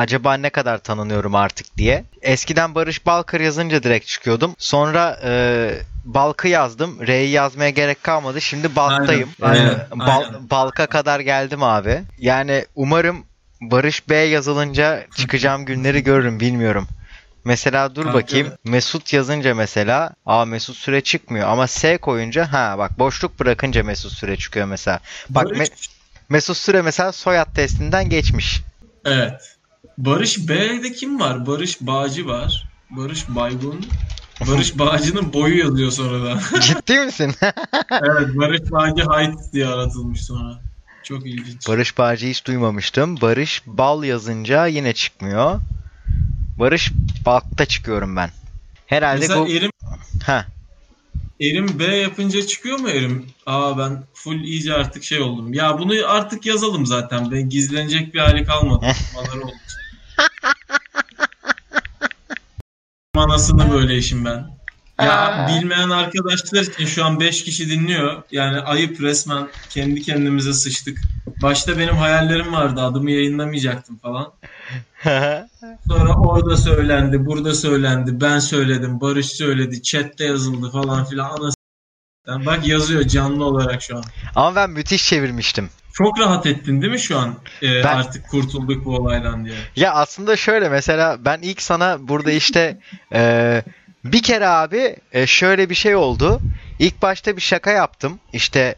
acaba ne kadar tanınıyorum artık diye. Eskiden Barış Balkır yazınca direkt çıkıyordum. Sonra e, Balk'ı yazdım. R'yi yazmaya gerek kalmadı. Şimdi Balk'tayım. Aynen, aynen, E, Bal- aynen. Balk'a kadar geldim abi. Yani umarım Barış B yazılınca çıkacağım günleri görürüm bilmiyorum. Mesela dur Kanka. bakayım. Mesut yazınca mesela aa Mesut Süre çıkmıyor ama S koyunca ha bak boşluk bırakınca Mesut Süre çıkıyor mesela. Bak Barış, Me- Mesut Süre mesela soyad testinden geçmiş. evet. Barış B'de kim var? Barış Bağcı var. Barış Baygun. Barış Bağcı'nın boyu yazıyor sonradan. Ciddi misin? evet Barış Bağcı Height diye aratılmış sonra. Çok ilginç. Barış Bağcı'yı hiç duymamıştım. Barış Bal yazınca yine çıkmıyor. Barış Balk'ta çıkıyorum ben. Herhalde Mesela bu... Erim, Ha. Erim B yapınca çıkıyor mu Erim? Aa ben full iyice artık şey oldum. Ya bunu artık yazalım zaten. Ben gizlenecek bir hali kalmadı. Maları oldu. Manasını böyle işim ben. Ya bilmeyen arkadaşlar için şu an 5 kişi dinliyor. Yani ayıp resmen kendi kendimize sıçtık. Başta benim hayallerim vardı. Adımı yayınlamayacaktım falan. Sonra orada söylendi, burada söylendi, ben söyledim, Barış söyledi, chatte yazıldı falan filan. Anasını s**ten. Bak yazıyor canlı olarak şu an. Ama ben müthiş çevirmiştim. Çok rahat ettin değil mi şu an? Ee, Ben- Artık kurtulduk bu olaydan diye. Ya aslında şöyle mesela ben ilk sana burada işte e, bir kere abi e, şöyle bir şey oldu. İlk başta bir şaka yaptım. İşte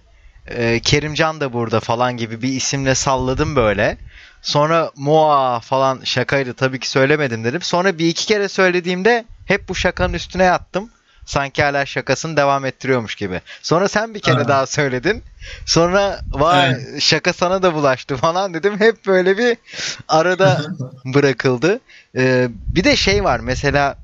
e, Kerimcan da burada falan gibi bir isimle salladım böyle. Sonra Moa falan şakaydı tabii ki söylemedim dedim. Sonra bir iki kere söylediğimde hep bu şakanın üstüne yattım. Sanki hala şakasını devam ettiriyormuş gibi. Sonra sen bir kere Ha. daha söyledin. Sonra vay şaka sana da bulaştı falan dedim. Hep böyle bir arada bırakıldı. Ee, bir de şey var mesela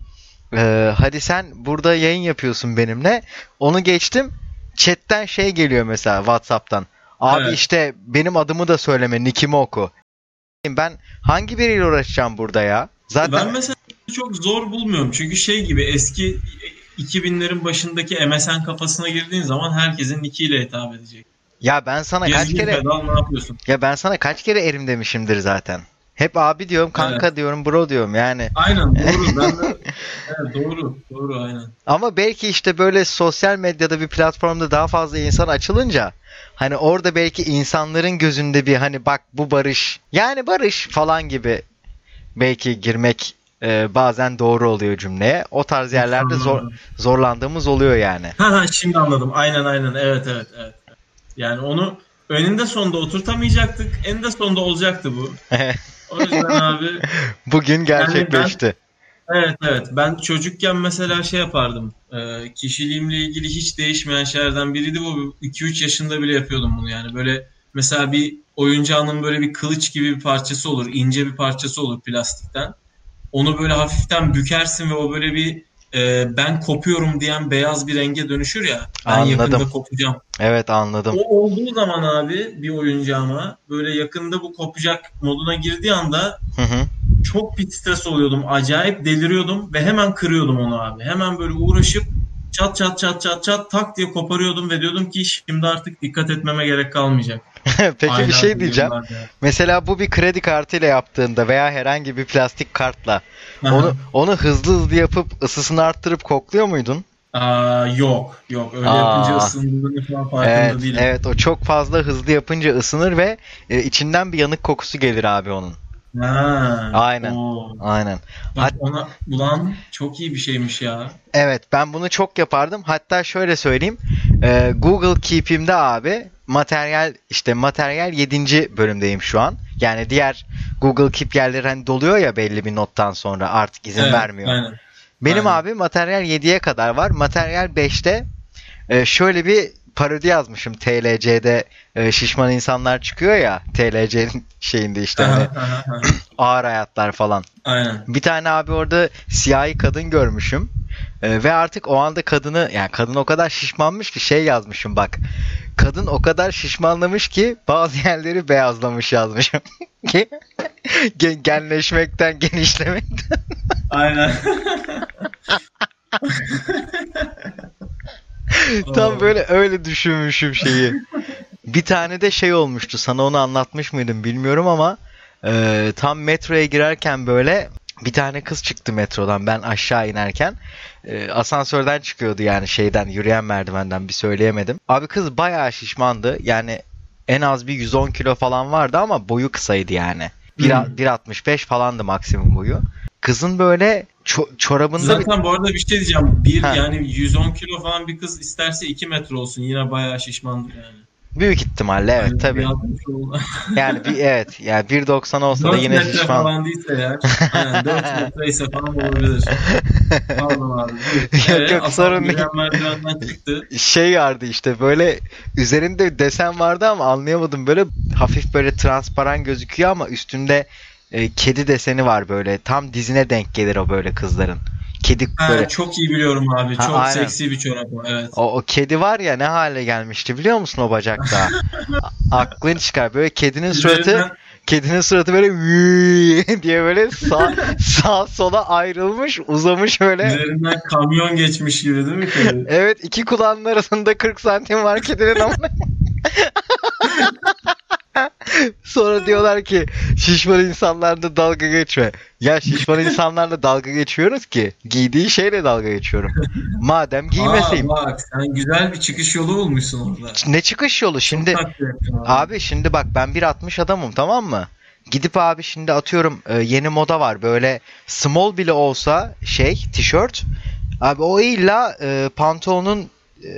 e, hadi sen burada yayın yapıyorsun benimle. Onu geçtim. Chat'ten şey geliyor mesela WhatsApp'tan. Abi Evet. işte benim adımı da söyleme, nickimi oku. Ben hangi biriyle uğraşacağım burada ya? Zaten Ben mesela çok zor bulmuyorum. Çünkü şey gibi eski 2000'lerin başındaki MSN kafasına girdiğin zaman herkesin nickiyle hitap edecek. ya ben sana kaç Gezgin kere pedal ne yapıyorsun? ya ben sana kaç kere erim demişimdir zaten. Hep abi diyorum, kanka diyorum, bro diyorum yani. Aynen doğru. Ben de, evet, doğru. Doğru aynen. Ama belki işte böyle sosyal medyada bir platformda daha fazla insan açılınca hani orada belki insanların gözünde bir hani bak bu barış yani barış falan gibi belki girmek e, bazen doğru oluyor cümleye. O tarz yerlerde zor zorlandığımız oluyor yani. Ha ha şimdi anladım. Aynen aynen. Evet evet evet. Yani onu önünde sonunda oturtamayacaktık. Eninde sonunda olacaktı bu. O yüzden abi Bugün gerçekleşti. evet evet ben çocukken mesela şey yapardım. Ee, kişiliğimle ilgili hiç değişmeyen şeylerden biriydi bu. 2-3 yaşında bile yapıyordum bunu yani. Böyle mesela bir oyuncağının böyle bir kılıç gibi bir parçası olur. ince bir parçası olur plastikten. Onu böyle hafiften bükersin ve o böyle bir e, ben kopuyorum diyen beyaz bir renge dönüşür ya. Ben Anladım. yakında kopacağım. Evet anladım. O olduğu zaman abi bir oyuncağıma böyle yakında bu kopacak moduna girdiği anda Hı hı. çok bir stres oluyordum. Acayip deliriyordum ve hemen kırıyordum onu abi. Hemen böyle uğraşıp çat çat çat çat çat tak diye koparıyordum ve diyordum ki şimdi artık dikkat etmeme gerek kalmayacak. Peki bir Aynen şey bu diyeceğim. Mesela bu bir kredi kartıyla yaptığında veya herhangi bir plastik kartla Aha. onu onu hızlı hızlı yapıp ısısını arttırıp kokluyor muydun? Aa, yok yok öyle Aa. yapınca ısındığını falan farkında Evet, değilim. evet o çok fazla hızlı yapınca ısınır ve e, içinden bir yanık kokusu gelir abi onun. Ha, Aynen. oo. Aynen. Bak Hat- ona ulan çok iyi bir şeymiş ya. Evet ben bunu çok yapardım. Hatta şöyle söyleyeyim. e, Google Keep'imde abi materyal işte materyal 7. bölümdeyim şu an. Yani diğer Google Keep yerleri hani doluyor ya belli bir nottan sonra artık izin Evet, vermiyor. Aynen. Benim Aynen. abi materyal 7'ye kadar var. Materyal 5'te e, şöyle bir parodi yazmışım. TLC'de e, şişman insanlar çıkıyor ya. TLC'nin şeyinde işte hani Aha, aha, aha. ağır hayatlar falan. Aynen. Bir tane abi orada siyahi kadın görmüşüm. E, ve artık o anda kadını yani kadın o kadar şişmanmış ki şey yazmışım bak. Kadın o kadar şişmanlamış ki bazı yerleri beyazlamış yazmışım. Gen- genleşmekten genişlemekten. Aynen. Tam böyle öyle düşünmüşüm şeyi. Bir tane de şey olmuştu. Sana onu anlatmış mıydım bilmiyorum ama Ee, tam metroya girerken böyle bir tane kız çıktı metrodan ben aşağı inerken. Ee, asansörden çıkıyordu yani şeyden yürüyen merdivenden bir söyleyemedim. Abi kız bayağı şişmandı. Yani en az bir 110 kilo falan vardı ama boyu kısaydı yani. Bir- Hmm. 1.65 falandı maksimum boyu. Kızın böyle ço- çorabında bir Zaten bu arada bir şey diyeceğim. Bir Ha. yani 110 kilo falan bir kız isterse 2 metre olsun. Yine bayağı şişmandır yani. Büyük ihtimalle evet Yani tabii. bir 60 oldu. Yani bir evet yani 1.90 olsa da 4 yine metre şişman. falan değilse. Aynen 4 metre ise falan olabilir. Pardon abi. buyur. Yok, yok, sorun değil. çıktı. şey vardı işte böyle üzerinde desen vardı ama anlayamadım böyle hafif böyle transparan gözüküyor ama üstünde e, kedi deseni var böyle tam dizine denk gelir o böyle kızların. Kedi Ha, böyle çok iyi biliyorum abi. Ha, Çok aynen. seksi bir çorap o. Evet. o, o kedi var ya ne hale gelmişti biliyor musun o bacakta? Aklın çıkar böyle kedinin suratı kedinin suratı böyle diye böyle sağ sağ sola ayrılmış uzamış böyle. Üzerinden kamyon geçmiş gibi değil mi kedi? Evet iki kulağının arasında 40 santim var kedinin ama. Sonra diyorlar ki şişman insanlarla dalga geçme. Ya şişman insanlarla dalga geçiyoruz ki giydiği şeyle dalga geçiyorum. Madem giymeseyim. Aa, bak sen güzel bir çıkış yolu bulmuşsun orada. Ne çıkış yolu şimdi? Abi. Şimdi bak ben 1.60 adamım tamam mı? Gidip abi şimdi atıyorum e, yeni moda var böyle small bile olsa şey tişört. Abi o illa e, pantolonun e,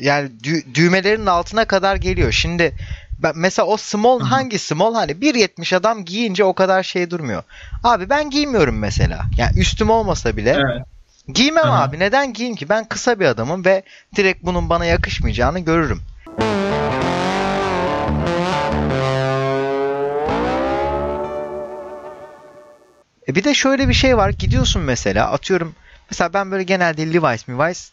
yani dü- düğmelerinin altına kadar geliyor. Şimdi ben, mesela o small Hı hı. hangi small hani 1.70 adam giyince o kadar şey durmuyor. Abi ben giymiyorum mesela. Yani üstüm olmasa bile Evet. giymem Aha. abi. Neden giyeyim ki? Ben kısa bir adamım ve direkt bunun bana yakışmayacağını görürüm. E bir de şöyle bir şey var. Gidiyorsun mesela atıyorum. Mesela ben böyle genelde Levi's, Levi's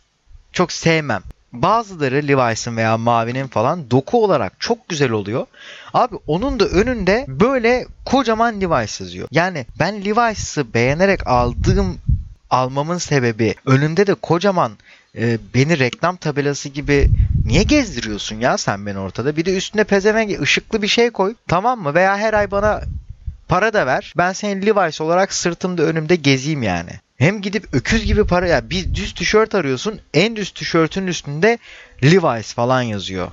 çok sevmem. Bazıları Levi's'ın veya Mavi'nin falan doku olarak çok güzel oluyor. Abi onun da önünde böyle kocaman Levi's yazıyor. Yani ben Levi's'ı beğenerek aldığım almamın sebebi önünde de kocaman e, beni reklam tabelası gibi niye gezdiriyorsun ya sen beni ortada? Bir de üstüne pezevenk ışıklı bir şey koy. Tamam mı? Veya her ay bana para da ver. Ben senin Levi's olarak sırtımda önümde gezeyim yani. Hem gidip öküz gibi para ya bir düz tişört arıyorsun. En düz tişörtün üstünde Levi's falan yazıyor.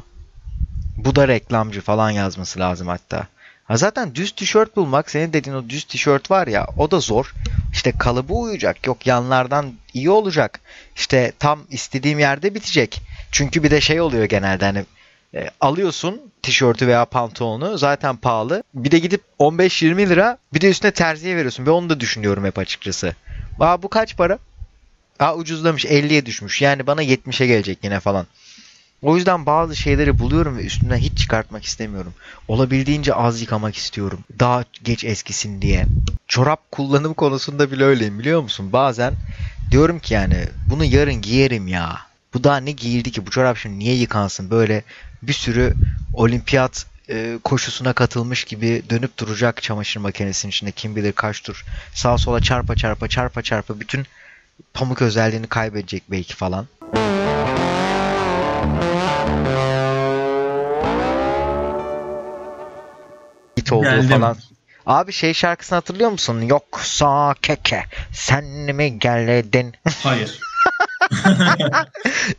Bu da reklamcı falan yazması lazım hatta. Ha zaten düz tişört bulmak senin dediğin o düz tişört var ya o da zor. İşte kalıbı uyacak. Yok yanlardan iyi olacak. İşte tam istediğim yerde bitecek. Çünkü bir de şey oluyor genelde hani e, alıyorsun tişörtü veya pantolonu zaten pahalı. Bir de gidip 15-20 lira bir de üstüne terziye veriyorsun ve onu da düşünüyorum hep açıkçası. Aa bu kaç para? Aa ucuzlamış 50'ye düşmüş. Yani bana 70'e gelecek yine falan. O yüzden bazı şeyleri buluyorum ve üstünden hiç çıkartmak istemiyorum. Olabildiğince az yıkamak istiyorum. Daha geç eskisin diye. Çorap kullanım konusunda bile öyleyim biliyor musun? Bazen diyorum ki yani bunu yarın giyerim ya. Bu daha ne giyildi ki bu çorap şimdi niye yıkansın? Böyle bir sürü olimpiyat e, koşusuna katılmış gibi dönüp duracak çamaşır makinesinin içinde kim bilir kaç tur. Sağa sola çarpa çarpa çarpa çarpa bütün pamuk özelliğini kaybedecek belki falan. Hit olduğu Geldim. falan. Abi şey şarkısını hatırlıyor musun? Yoksa keke sen mi geldin? Hayır.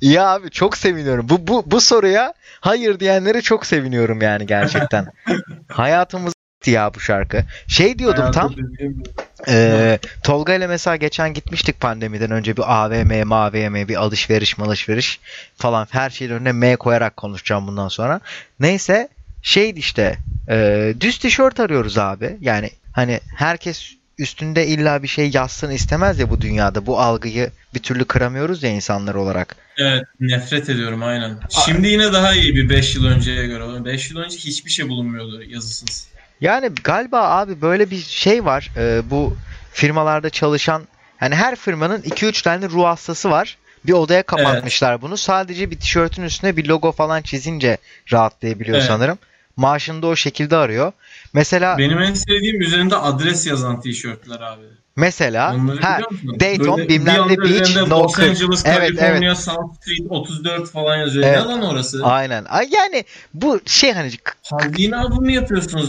Ya abi çok seviniyorum. Bu bu bu soruya hayır diyenlere çok seviniyorum yani gerçekten. Hayatımız ya bu şarkı. Şey diyordum tam. Hayatı bir- Ee, Tolga ile mesela geçen gitmiştik pandemiden önce bir AVM, MAVM, bir alışveriş malışveriş falan her şeyin önüne M koyarak konuşacağım bundan sonra. Neyse şeydi işte e, düz tişört arıyoruz abi. Yani hani herkes üstünde illa bir şey yazsın istemez ya bu dünyada. Bu algıyı bir türlü kıramıyoruz ya insanlar olarak. Evet nefret ediyorum aynen. Şimdi yine daha iyi bir 5 yıl önceye göre. 5 yıl önce hiçbir şey bulunmuyordu yazısız. Yani galiba abi böyle bir şey var. Ee, bu firmalarda çalışan yani her firmanın 2-3 tane ruh hastası var. Bir odaya kapatmışlar bunu. Sadece bir tişörtün üstüne bir logo falan çizince rahatlayabiliyor Evet. sanırım. Maaşını da o şekilde arıyor. Mesela Benim en sevdiğim üzerinde adres yazan tişörtler abi. mesela Onları ha? Dayton, Böyle bilmem ne beach, no Los. Angeles, Evet, California, South Street 34 falan yazıyor. Evet. Ne lan orası? aynen. Ay yani bu şey hani Hangi albümü yapıyorsunuz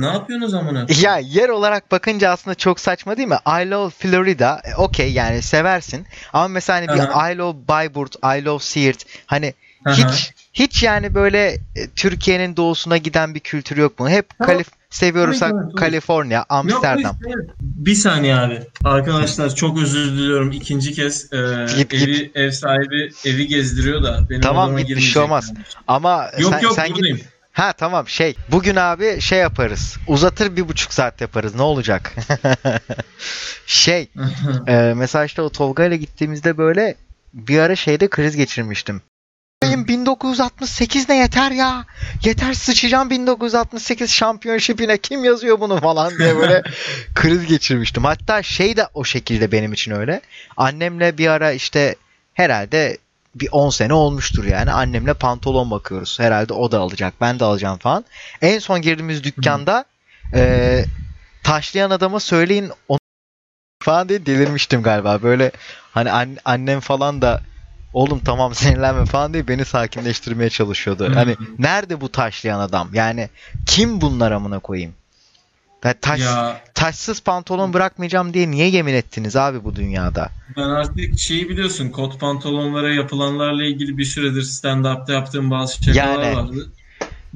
Ne yapıyorsunuz amına? Ya yer olarak bakınca aslında çok saçma değil mi? I love Florida. E, Okey yani seversin. Ama mesela hani bir. I love Bayburt, I love Siirt. Hani Aha. hiç hiç yani böyle e, Türkiye'nin doğusuna giden bir kültür yok mu? Hep Tamam. Kalif seviyorsak. Kaliforniya, Yok, Amsterdam. hayır, hayır. Bir saniye abi. Arkadaşlar çok özür diliyorum. İkinci kez e, Git, evi ev sahibi evi gezdiriyor da benim Tamam, git, bir şey olmaz. yani. Ama Yok sen, yok sen git. Ha tamam şey. Bugün abi şey yaparız. Uzatır bir buçuk saat yaparız. Ne olacak? şey. Ee, mesela işte o Tolga ile gittiğimizde böyle bir ara şeyde kriz geçirmiştim. Benim 1968 ne yeter ya? Yeter sıçacağım 1968 şampiyonşipine kim yazıyor bunu falan diye böyle kriz geçirmiştim. Hatta şey de o şekilde benim için öyle. Annemle bir ara işte herhalde bir 10 sene olmuştur yani. Annemle pantolon bakıyoruz. Herhalde o da alacak. Ben de alacağım falan. En son girdiğimiz dükkanda e, taşlayan adama söyleyin onu falan diye delirmiştim galiba. Böyle hani an- annem falan da oğlum tamam sinirlenme falan diye beni sakinleştirmeye çalışıyordu. Hani nerede bu taşlayan adam? Yani kim bunlar amına koyayım? Ya taş, Ya taşsız pantolon bırakmayacağım diye niye yemin ettiniz abi bu dünyada? ben artık şeyi biliyorsun kot pantolonlara yapılanlarla ilgili bir süredir stand-up'ta yaptığım bazı şakalar Yani. vardı.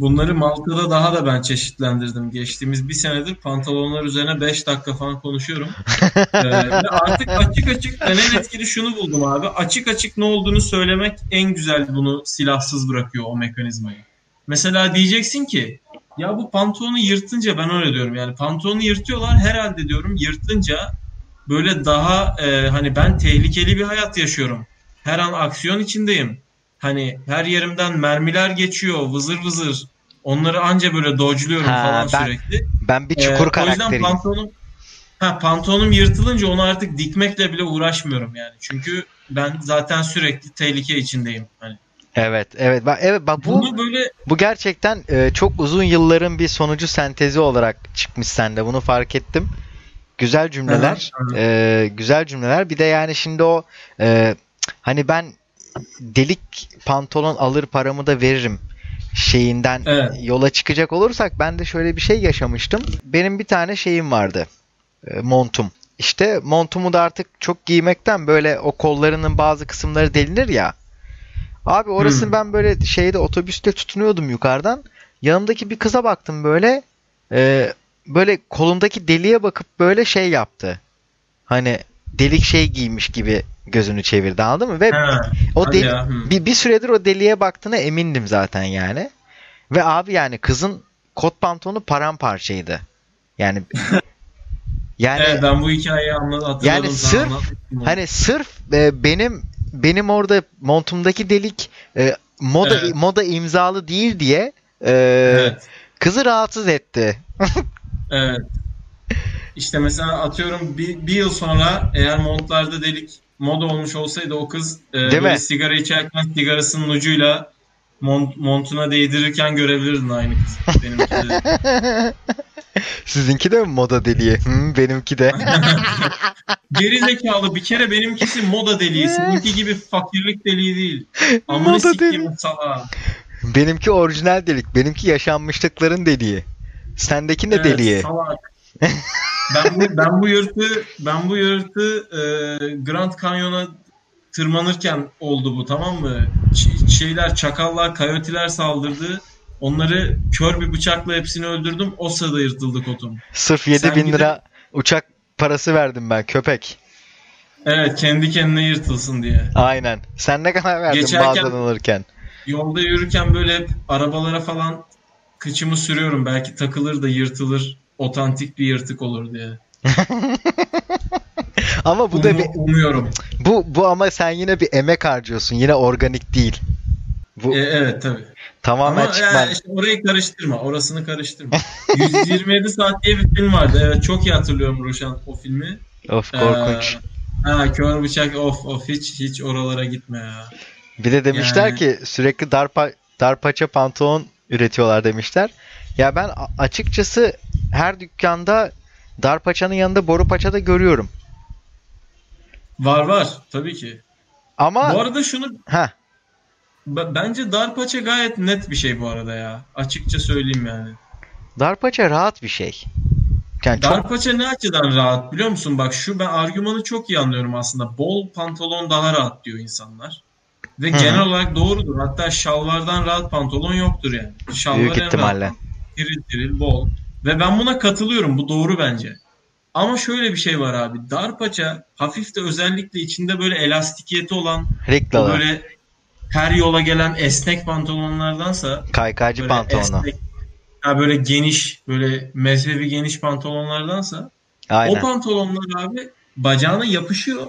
Bunları Malta'da daha da ben çeşitlendirdim. Geçtiğimiz bir senedir pantolonlar üzerine 5 dakika falan konuşuyorum. Ee, ve artık açık açık ben en etkili şunu buldum abi. Açık açık ne olduğunu söylemek en güzel bunu silahsız bırakıyor o mekanizmayı. Mesela diyeceksin ki ya bu pantolonu yırtınca ben öyle diyorum yani pantolonu yırtıyorlar herhalde diyorum yırtınca böyle daha e, hani ben tehlikeli bir hayat yaşıyorum. Her an aksiyon içindeyim. Hani her yerimden mermiler geçiyor vızır vızır. Onları anca böyle dodge'luyorum Ha, falan ben sürekli. Ben bir Ee, çukur o yüzden karakteriyim. pantolonum ha, pantolonum yırtılınca onu artık dikmekle bile uğraşmıyorum yani. Çünkü ben zaten sürekli tehlike içindeyim. Hani Evet, evet. Bak, evet bak bu bunu böyle bu gerçekten e, çok uzun yılların bir sonucu sentezi olarak çıkmış sende. Bunu fark ettim. Güzel cümleler. Hı, hı. e, güzel cümleler. Bir de yani şimdi o e, hani ben delik pantolon alır paramı da veririm şeyinden Evet. yola çıkacak olursak ben de şöyle bir şey yaşamıştım. Benim bir tane şeyim vardı. E, montum. İşte montumu da artık çok giymekten böyle o kollarının bazı kısımları delinir ya. Abi orasını Hmm. ben böyle şeyde otobüste tutunuyordum yukarıdan. Yanımdaki bir kıza baktım böyle. e, böyle kolundaki deliğe bakıp böyle şey yaptı. Hani delik şey giymiş gibi gözünü çevirdi anladın mı? Ve ha, o deli- ya, bir, bir süredir o deliğe baktığına emindim zaten yani. Ve abi yani kızın kot pantolonu paramparçaydı. Yani yani Evet, ben bu hikayeyi anladım. Yani sırf- onu. hani sırf e, benim benim orada montumdaki delik e, moda Evet. moda imzalı değil diye e, Evet. kızı rahatsız etti. Evet. İşte mesela atıyorum bir, bir yıl sonra eğer montlarda delik moda olmuş olsaydı o kız e, sigara içerken sigarasının ucuyla mont, montuna değdirirken görebilirdin aynı kız. Benimki de. Sizinki de mi moda deliği? Hı, benimki de. Geri zekalı bir kere benimkisi moda deliği. Seninki gibi fakirlik deliği değil. Amına Moda deliği. salağa. benimki orijinal delik. Benimki yaşanmışlıkların deliği. Sendeki ne Evet, deliği? salak. Ben bu ben bu yırtı ben bu yırtı e, Grand Canyon'a tırmanırken oldu bu tamam mı? Ç- şeyler çakallar, kayotiler saldırdı. Onları kör bir bıçakla hepsini öldürdüm. O sırada yırtıldı kotum. Sırf 7 Sen bin gidip- lira uçak parası verdim ben köpek. Evet kendi kendine yırtılsın diye. Aynen. Sen ne kadar verdin Geçerken- mağazadan alırken? Yolda yürürken böyle hep arabalara falan kıçımı sürüyorum. Belki takılır da yırtılır. Otantik bir yırtık olur diye. Ama bu da Umu- bir, umuyorum. bu bu ama sen yine bir emek harcıyorsun. Yine organik değil. Bu E, evet tabii. tamamen Ama çıkman. yani işte orayı karıştırma. Orasını karıştırma. 127 saat diye bir film vardı. Evet çok iyi hatırlıyorum Ruşan o filmi. Of korkunç. Ee, ha kör bıçak of of hiç hiç oralara gitme ya. Bir de demişler yani- ki sürekli darpa darpaça pantolon üretiyorlar demişler. Ya ben açıkçası her dükkanda darpaçanın yanında boru paça da görüyorum. Var var tabii ki. Ama Bu arada şunu ha bence dar paça gayet net bir şey bu arada ya. Açıkça söyleyeyim yani. Dar paça rahat bir şey. Yani çok Dar paça ne açıdan rahat biliyor musun? Bak şu ben argümanı çok iyi anlıyorum aslında. Bol pantolon daha rahat diyor insanlar. Ve Hı hı. genel olarak doğrudur. Hatta şalvardan rahat pantolon yoktur yani. Şalvar büyük en ihtimalle. rahat. Tiril tiril bol. Ve ben buna katılıyorum. Bu doğru bence. Ama şöyle bir şey var abi. Dar paça hafif de özellikle içinde böyle elastikiyeti olan o Riklalı. böyle her yola gelen esnek pantolonlardansa Kaykaycı pantolonu. esnek, ha böyle geniş böyle mezhebi geniş pantolonlardansa o Aynen. pantolonlar abi bacağına yapışıyor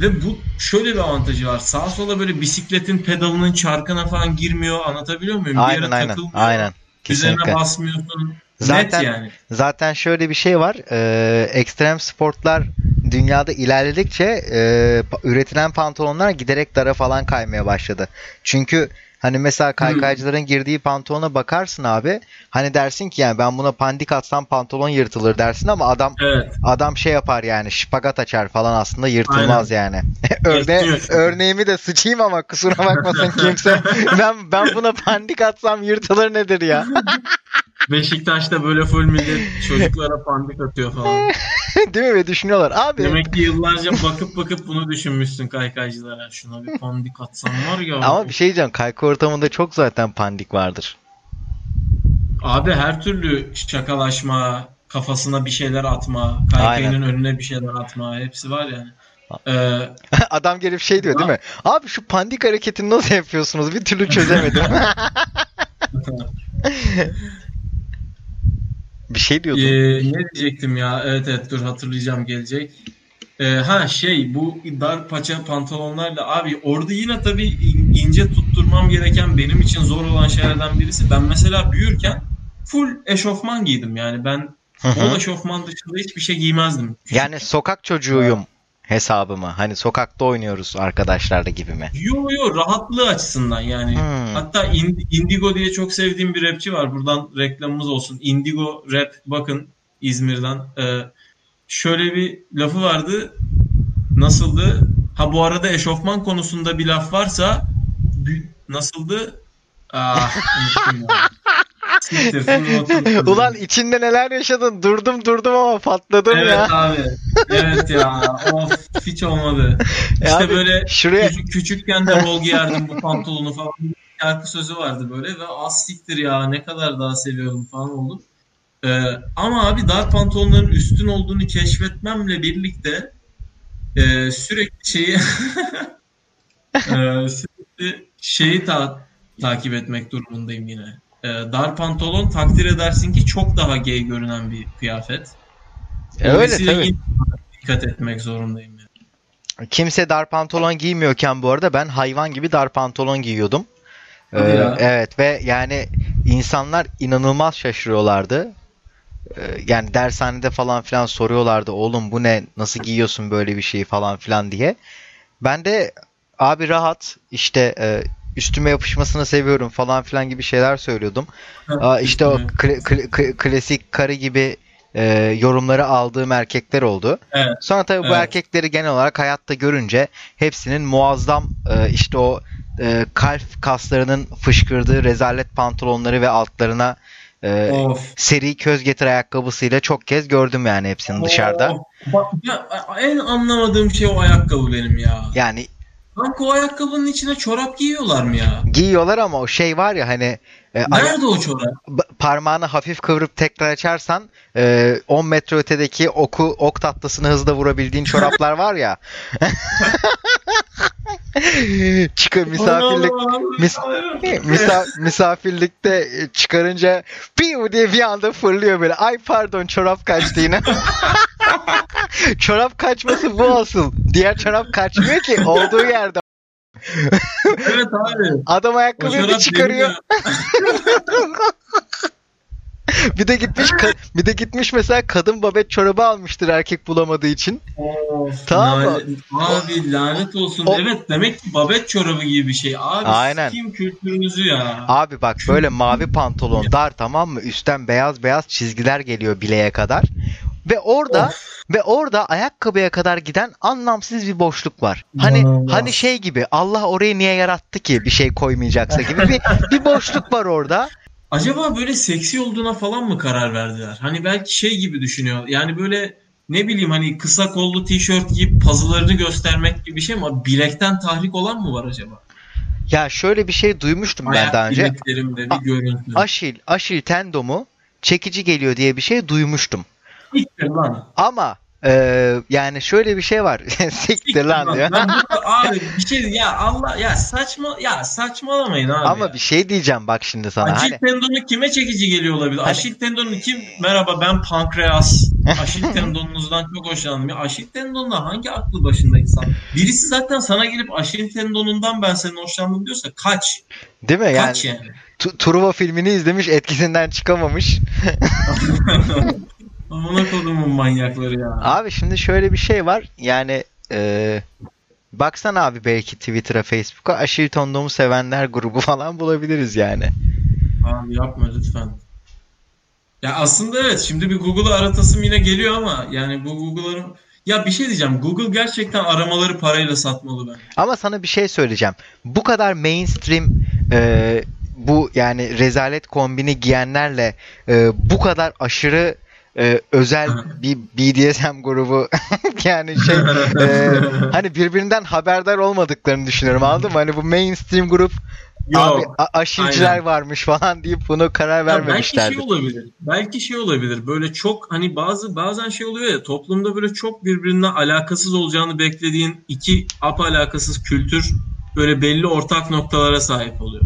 ve bu şöyle bir avantajı var. Sağa sola böyle bisikletin pedalının çarkına falan girmiyor. Anlatabiliyor muyum? Bir Aynen yere aynen. takılmıyor. Aynen. Üzerine Kesinlikle. basmıyorsun. Zaten- Net yani. Zaten şöyle bir şey var. Ee, ekstrem sportlar dünyada ilerledikçe e, üretilen pantolonlar giderek dara falan kaymaya başladı. Çünkü hani mesela kaykaycıların girdiği pantolona bakarsın abi. Hani dersin ki yani ben buna pandik atsam pantolon yırtılır dersin ama adam Evet. adam şey yapar yani şpagat açar falan aslında yırtılmaz yani. Örne örneğimi de sıçayım ama kusura bakmasın kimse. ben ben buna pandik atsam yırtılır nedir ya? Beşiktaş'ta böyle full millet çocuklara pandik atıyor falan. Değil mi? Ve düşünüyorlar. Abi Demek ki yıllarca bakıp bakıp bunu düşünmüşsün kaykaycılara. Şuna bir pandik atsam var ya. Ama bir şey diyeceğim. Kayka ortamında çok zaten pandik vardır. Abi her türlü şakalaşma, kafasına bir şeyler atma, kaykayının önüne bir şeyler atma hepsi var yani. Ee, Adam gelip şey diyor değil mi? Abi şu pandik hareketini nasıl yapıyorsunuz? Bir türlü çözemedim. Bir şey diyordun. Ee, ne diyecektim ya? Evet evet dur hatırlayacağım gelecek. Ee, ha şey bu dar paça pantolonlarla abi orada yine tabii in- ince tutturmam gereken benim için zor olan şeylerden birisi. Ben mesela büyürken full eşofman giydim yani ben Hı hı. bol eşofman dışında hiçbir şey giymezdim. yani sokak çocuğuyum hesabı mı? Hani sokakta oynuyoruz arkadaşlarla gibi mi? Yo yo rahatlığı açısından yani. Hmm. Hatta In- Indigo diye çok sevdiğim bir rapçi var. Buradan reklamımız olsun. Indigo Rap bakın İzmir'den. Ee, şöyle bir lafı vardı. Nasıldı? Ha bu arada eşofman konusunda bir laf varsa nasıldı? Ah unuttum ya. Ulan içinde neler yaşadın? Durdum durdum ama patladım Evet ya. abi. Evet ya. Of hiç olmadı. E İşte abi, böyle şuraya- küçük, küçükken de bol giyerdim bu pantolonu falan. Şarkı sözü vardı böyle ve az siktir ya ne kadar daha seviyorum falan oldu. Ee, ama abi dar pantolonların üstün olduğunu keşfetmemle birlikte e, sürekli şeyi e, sürekli şeyi ta- takip etmek durumundayım yine. E, dar pantolon takdir edersin ki çok daha gay görünen bir kıyafet. E, öyle tabii. dikkat etmek zorundayım. Yani. Kimse dar pantolon giymiyorken bu arada ben hayvan gibi dar pantolon giyiyordum. Ee, ya. evet ve yani insanlar inanılmaz şaşırıyorlardı. Ee, yani dershanede falan filan soruyorlardı oğlum bu ne nasıl giyiyorsun böyle bir şeyi falan filan diye. Ben de abi rahat işte e, üstüme yapışmasını seviyorum falan filan gibi şeyler söylüyordum. Aa, işte o kla- kla- klasik karı gibi e, yorumları aldığım erkekler oldu. Evet. Sonra tabii bu Evet. erkekleri genel olarak hayatta görünce hepsinin muazzam e, işte o e, kalp kaslarının fışkırdığı rezalet pantolonları ve altlarına e, Of. seri köz getir ayakkabısıyla çok kez gördüm yani hepsini dışarıda. Of. Bak, ya, en anlamadığım şey o ayakkabı benim ya. Yani Kanka o ayakkabının içine çorap giyiyorlar mı ya? giyiyorlar ama o şey var ya hani e, Nerede o çorap? parmağını hafif kıvırıp tekrar açarsan e, 10 metre ötedeki oku ok tatlısını hızla vurabildiğin çoraplar var ya. Çıkar misafirlik mis- misa- misafirlikte e, çıkarınca piu diye bir anda fırlıyor böyle. Ay pardon çorap kaçtı yine. çorap kaçması bu asıl. Diğer çorap kaçmıyor ki olduğu yerde. evet abi. Adam ayakkabıyı çıkarıyor. Bir de gitmiş bir de gitmiş mesela kadın babet çorabı almıştır erkek bulamadığı için. Of, Tamam mı? Abi lanet olsun. O- Evet demek ki babet çorabı gibi bir şey. Abi Aynen. sikeyim kültürünüzü ya. Abi bak böyle mavi pantolon dar tamam mı? Üstten beyaz beyaz çizgiler geliyor bileğe kadar. Ve orada Of. ve orada ayakkabıya kadar giden anlamsız bir boşluk var. Hani İnanılmaz. hani şey gibi Allah orayı niye yarattı ki bir şey koymayacaksa gibi bir bir boşluk var orada. Acaba böyle seksi olduğuna falan mı karar verdiler? Hani belki şey gibi düşünüyor. Yani böyle ne bileyim hani kısa kollu tişört giyip pazılarını göstermek gibi bir şey mi? Ama Bilekten tahrik olan mı var acaba? Ya şöyle bir şey duymuştum ben Ayak daha önce. bir görüntü. Aşil, aşil tendomu çekici geliyor diye bir şey duymuştum. Siktir lan. Ama e, yani şöyle bir şey var. Siktir lan diyor. Ben burada abi bir şey ya Allah ya saçma ya saçmalamayın abi. Ama ya. bir şey diyeceğim bak şimdi sana. Aşil Hani, tendonu kime çekici geliyor olabilir? Hani- Aşil tendonu kim? Merhaba ben pankreas. Aşil tendonunuzdan çok hoşlandım. Ya aşil tendonla hangi aklı başında insan? Birisi zaten sana gelip aşil tendonundan ben senin hoşlandım diyorsa kaç. değil mi? Yani Kaç yani. Tu- Truva filmini izlemiş etkisinden çıkamamış. Amına kodumun manyakları ya. Abi şimdi şöyle bir şey var. Yani e, baksana abi belki Twitter'a, Facebook'a aşil tendomu sevenler grubu falan bulabiliriz yani. Abi yapma lütfen. Ya aslında evet şimdi bir Google'ı aratasım yine geliyor ama yani bu Google'ların ya bir şey diyeceğim. Google gerçekten aramaları parayla satmalı ben. Ama sana bir şey söyleyeceğim. Bu kadar mainstream e, bu yani rezalet kombini giyenlerle e, bu kadar aşırı e, özel bir BDSM grubu yani şey e, hani birbirinden haberdar olmadıklarını düşünüyorum anladın mı? Hani bu mainstream grup abi Yok. a- aşilciler aynen. varmış falan deyip bunu karar Ya belki şey olabilir. Belki şey olabilir. Böyle çok hani bazı bazen şey oluyor ya toplumda böyle çok birbirine alakasız olacağını beklediğin iki ap alakasız kültür böyle belli ortak noktalara sahip oluyor.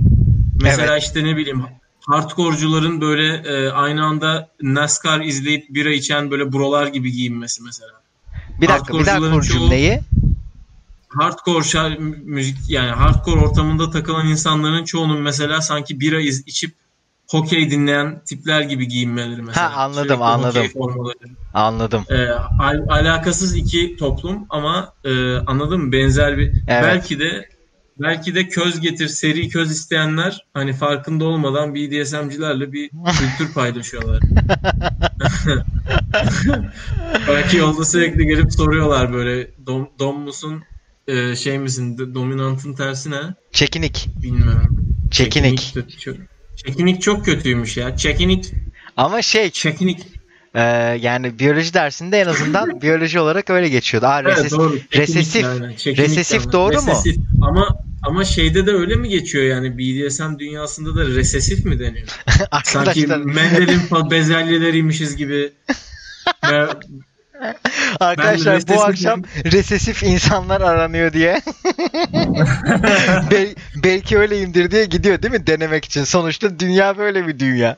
Mesela işte ne bileyim hardcore'cuların böyle e, aynı anda NASCAR izleyip bira içen böyle brolar gibi giyinmesi mesela. Bir dakika bir çoğu- cümleyi. Hardcore şar- müzik yani hardcore ortamında takılan insanların çoğunun mesela sanki bira iz- içip hokey dinleyen tipler gibi giyinmeleri mesela. Ha, anladım, Sürekli anladım. Anladım. Ee, al- alakasız iki toplum ama e, anladın mı? Benzer bir Evet. belki de belki de köz getir seri köz isteyenler hani farkında olmadan BDSM'cilerle bir kültür paylaşıyorlar. belki yolda sürekli gelip soruyorlar böyle dom, dom musun e, şey misin dominantın tersi ne? Çekinik. Bilmiyorum. Çekinik. çok, çekinik çok kötüymüş ya. Çekinik Ama şey çekinik. e, yani biyoloji dersinde en azından biyoloji olarak öyle geçiyordu. Aa, Evet, reses- doğru. Çekinik resesif. yani. Resesif yani. doğru mu? Resesif. Ama ama şeyde de öyle mi geçiyor yani BDSM dünyasında da resesif mi deniyor? Sanki Mendel'in bezelyeleriymişiz gibi. Arkadaşlar bu akşam resesif insanlar aranıyor diye. Bel- belki öyleyimdir diye gidiyor değil mi denemek için. Sonuçta dünya böyle bir dünya.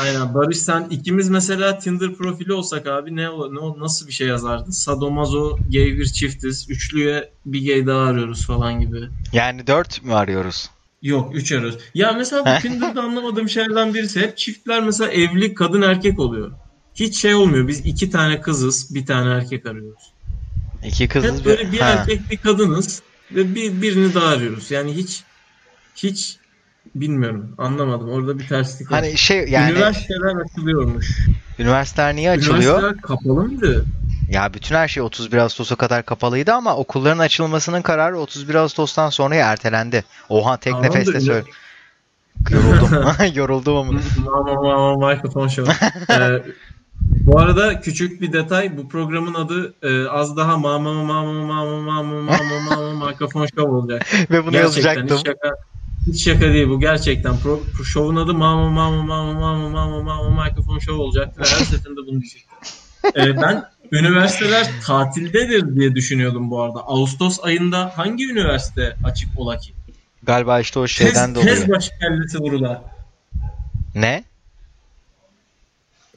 Aynen Barış sen ikimiz mesela Tinder profili olsak abi ne, ne nasıl bir şey yazardın? Sadomazo gay bir çiftiz. Üçlüye bir gay daha arıyoruz falan gibi. Yani dört mü arıyoruz? Yok 3 arıyoruz. Ya mesela bu Tinder'da anlamadığım şeylerden birisi hep çiftler mesela evli kadın erkek oluyor. Hiç şey olmuyor. Biz iki tane kızız, bir tane erkek arıyoruz. İki kızız Hep böyle bir Ha. erkek bir kadınız ve bir birini daha arıyoruz. Yani hiç hiç bilmiyorum. Anlamadım. Orada bir terslik var. Hani şey yani Üniversiteler açılıyormuş. üniversiteler niye açılıyor? Üniversiteler kapalı mıydı? Ya bütün her şey 31 Ağustos'a kadar kapalıydı ama okulların açılmasının kararı 31 Ağustos'tan sonraya ertelendi. Oha tek Tamamdır, nefeste ne- söyle. Yoruldum. Yoruldum ama. Mikrofon show. Ee, bu arada küçük bir detay. Bu programın adı e, az daha mama mama mama mama mama mama mikrofon show olacak. Ve bunu Gerçekten yazacaktım. şaka, hiç şaka değil bu gerçekten. Pro, pro- şovun adı mama mama mama mama mama mama mikrofon show olacaktı ve her seferinde bunu diyecektim. Ee, ben üniversiteler tatildedir diye düşünüyordum bu arada. Ağustos ayında hangi üniversite açık ola ki? Galiba işte o Tez, şeyden tez dolayı. başı kellesi vurula. Ne?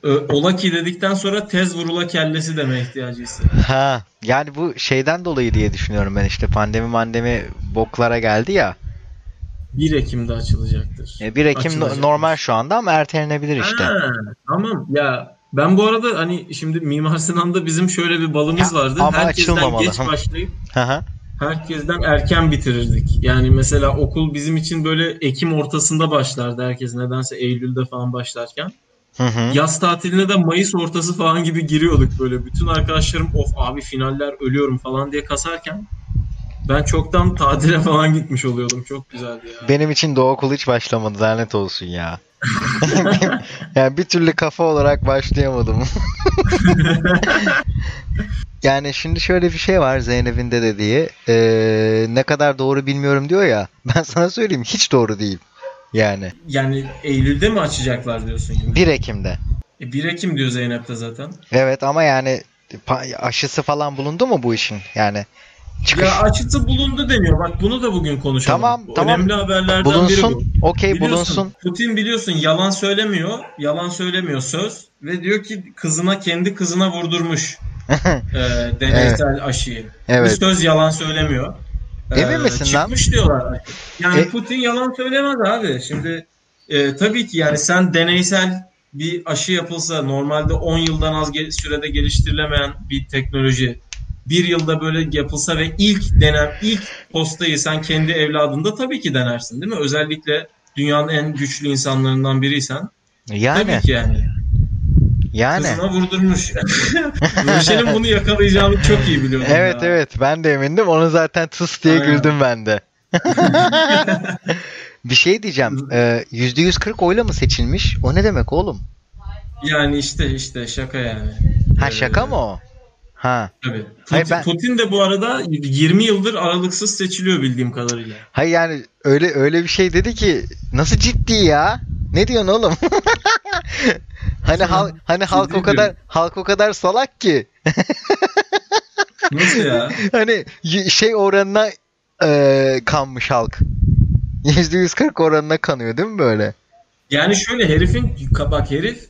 Ö, Ola ki dedikten sonra tez vurula kellesi deme ihtiyacı hissediyorum. Ha, yani bu şeyden dolayı diye düşünüyorum ben işte pandemi mandemi boklara geldi ya. 1 Ekim'de açılacaktır. E, 1 Ekim Açılacak. normal şu anda ama ertelenebilir işte. Ha, tamam ya ben bu arada hani şimdi Mimar Sinan'da bizim şöyle bir balımız Ya, vardı. Herkesten açılmamalı. geç başlayıp herkesten erken bitirirdik. Yani mesela okul bizim için böyle Ekim ortasında başlardı herkes nedense Eylül'de falan başlarken. Hı hı. Yaz tatiline de Mayıs ortası falan gibi giriyorduk böyle. Bütün arkadaşlarım of abi finaller ölüyorum falan diye kasarken ben çoktan tatile falan gitmiş oluyordum. Çok güzeldi ya. Benim için o okul hiç başlamadı lanet olsun ya. yani bir türlü kafa olarak başlayamadım. yani şimdi şöyle bir şey var Zeynep'in de dediği. Ee, ne kadar doğru bilmiyorum diyor ya. Ben sana söyleyeyim hiç doğru değil. Yani. Yani Eylül'de mi açacaklar diyorsun? Yine? 1 Ekim'de. E 1 Ekim diyor Zeynep de zaten. Evet ama yani aşısı falan bulundu mu bu işin? Yani çıkış. Ya aşısı bulundu deniyor. Bak bunu da bugün konuşalım. Tamam, tamam. Önemli haberlerden bulunsun, biri bu. Okey bulunsun. Putin biliyorsun yalan söylemiyor. Yalan söylemiyor söz. Ve diyor ki kızına kendi kızına vurdurmuş. e, deneysel evet. aşıyı. Evet. Bir söz yalan söylemiyor. Emin ee, misin çıkmış lan? Çıkmış diyorlar. Yani e... Putin yalan söylemez abi. Şimdi e, tabii ki yani sen deneysel bir aşı yapılsa normalde 10 yıldan az sürede geliştirilemeyen bir teknoloji bir yılda böyle yapılsa ve ilk denen ilk postayı sen kendi evladında tabii ki denersin değil mi? Özellikle dünyanın en güçlü insanlarından biriysen. Yani. Tabii ki yani. Yani. Kızına vurdurmuş. Ruşen'in bunu yakalayacağını çok iyi biliyordum. Evet ya. evet ben de emindim. Onu zaten tıs diye Aynen. güldüm ben de. bir şey diyeceğim. Ee, %140 oyla mı seçilmiş? O ne demek oğlum? Yani işte işte şaka yani. Ha şaka mı o? Ha. Tabii. Putin, Hayır, ben... Putin de bu arada 20 yıldır aralıksız seçiliyor bildiğim kadarıyla. Hayır yani öyle öyle bir şey dedi ki nasıl ciddi ya? Ne diyorsun oğlum? hani hal, hani halk o kadar halk o kadar salak ki. Nasıl ya? Hani şey oranına e, kanmış halk. %140 oranına kanıyor değil mi böyle? Yani şöyle herifin bak herif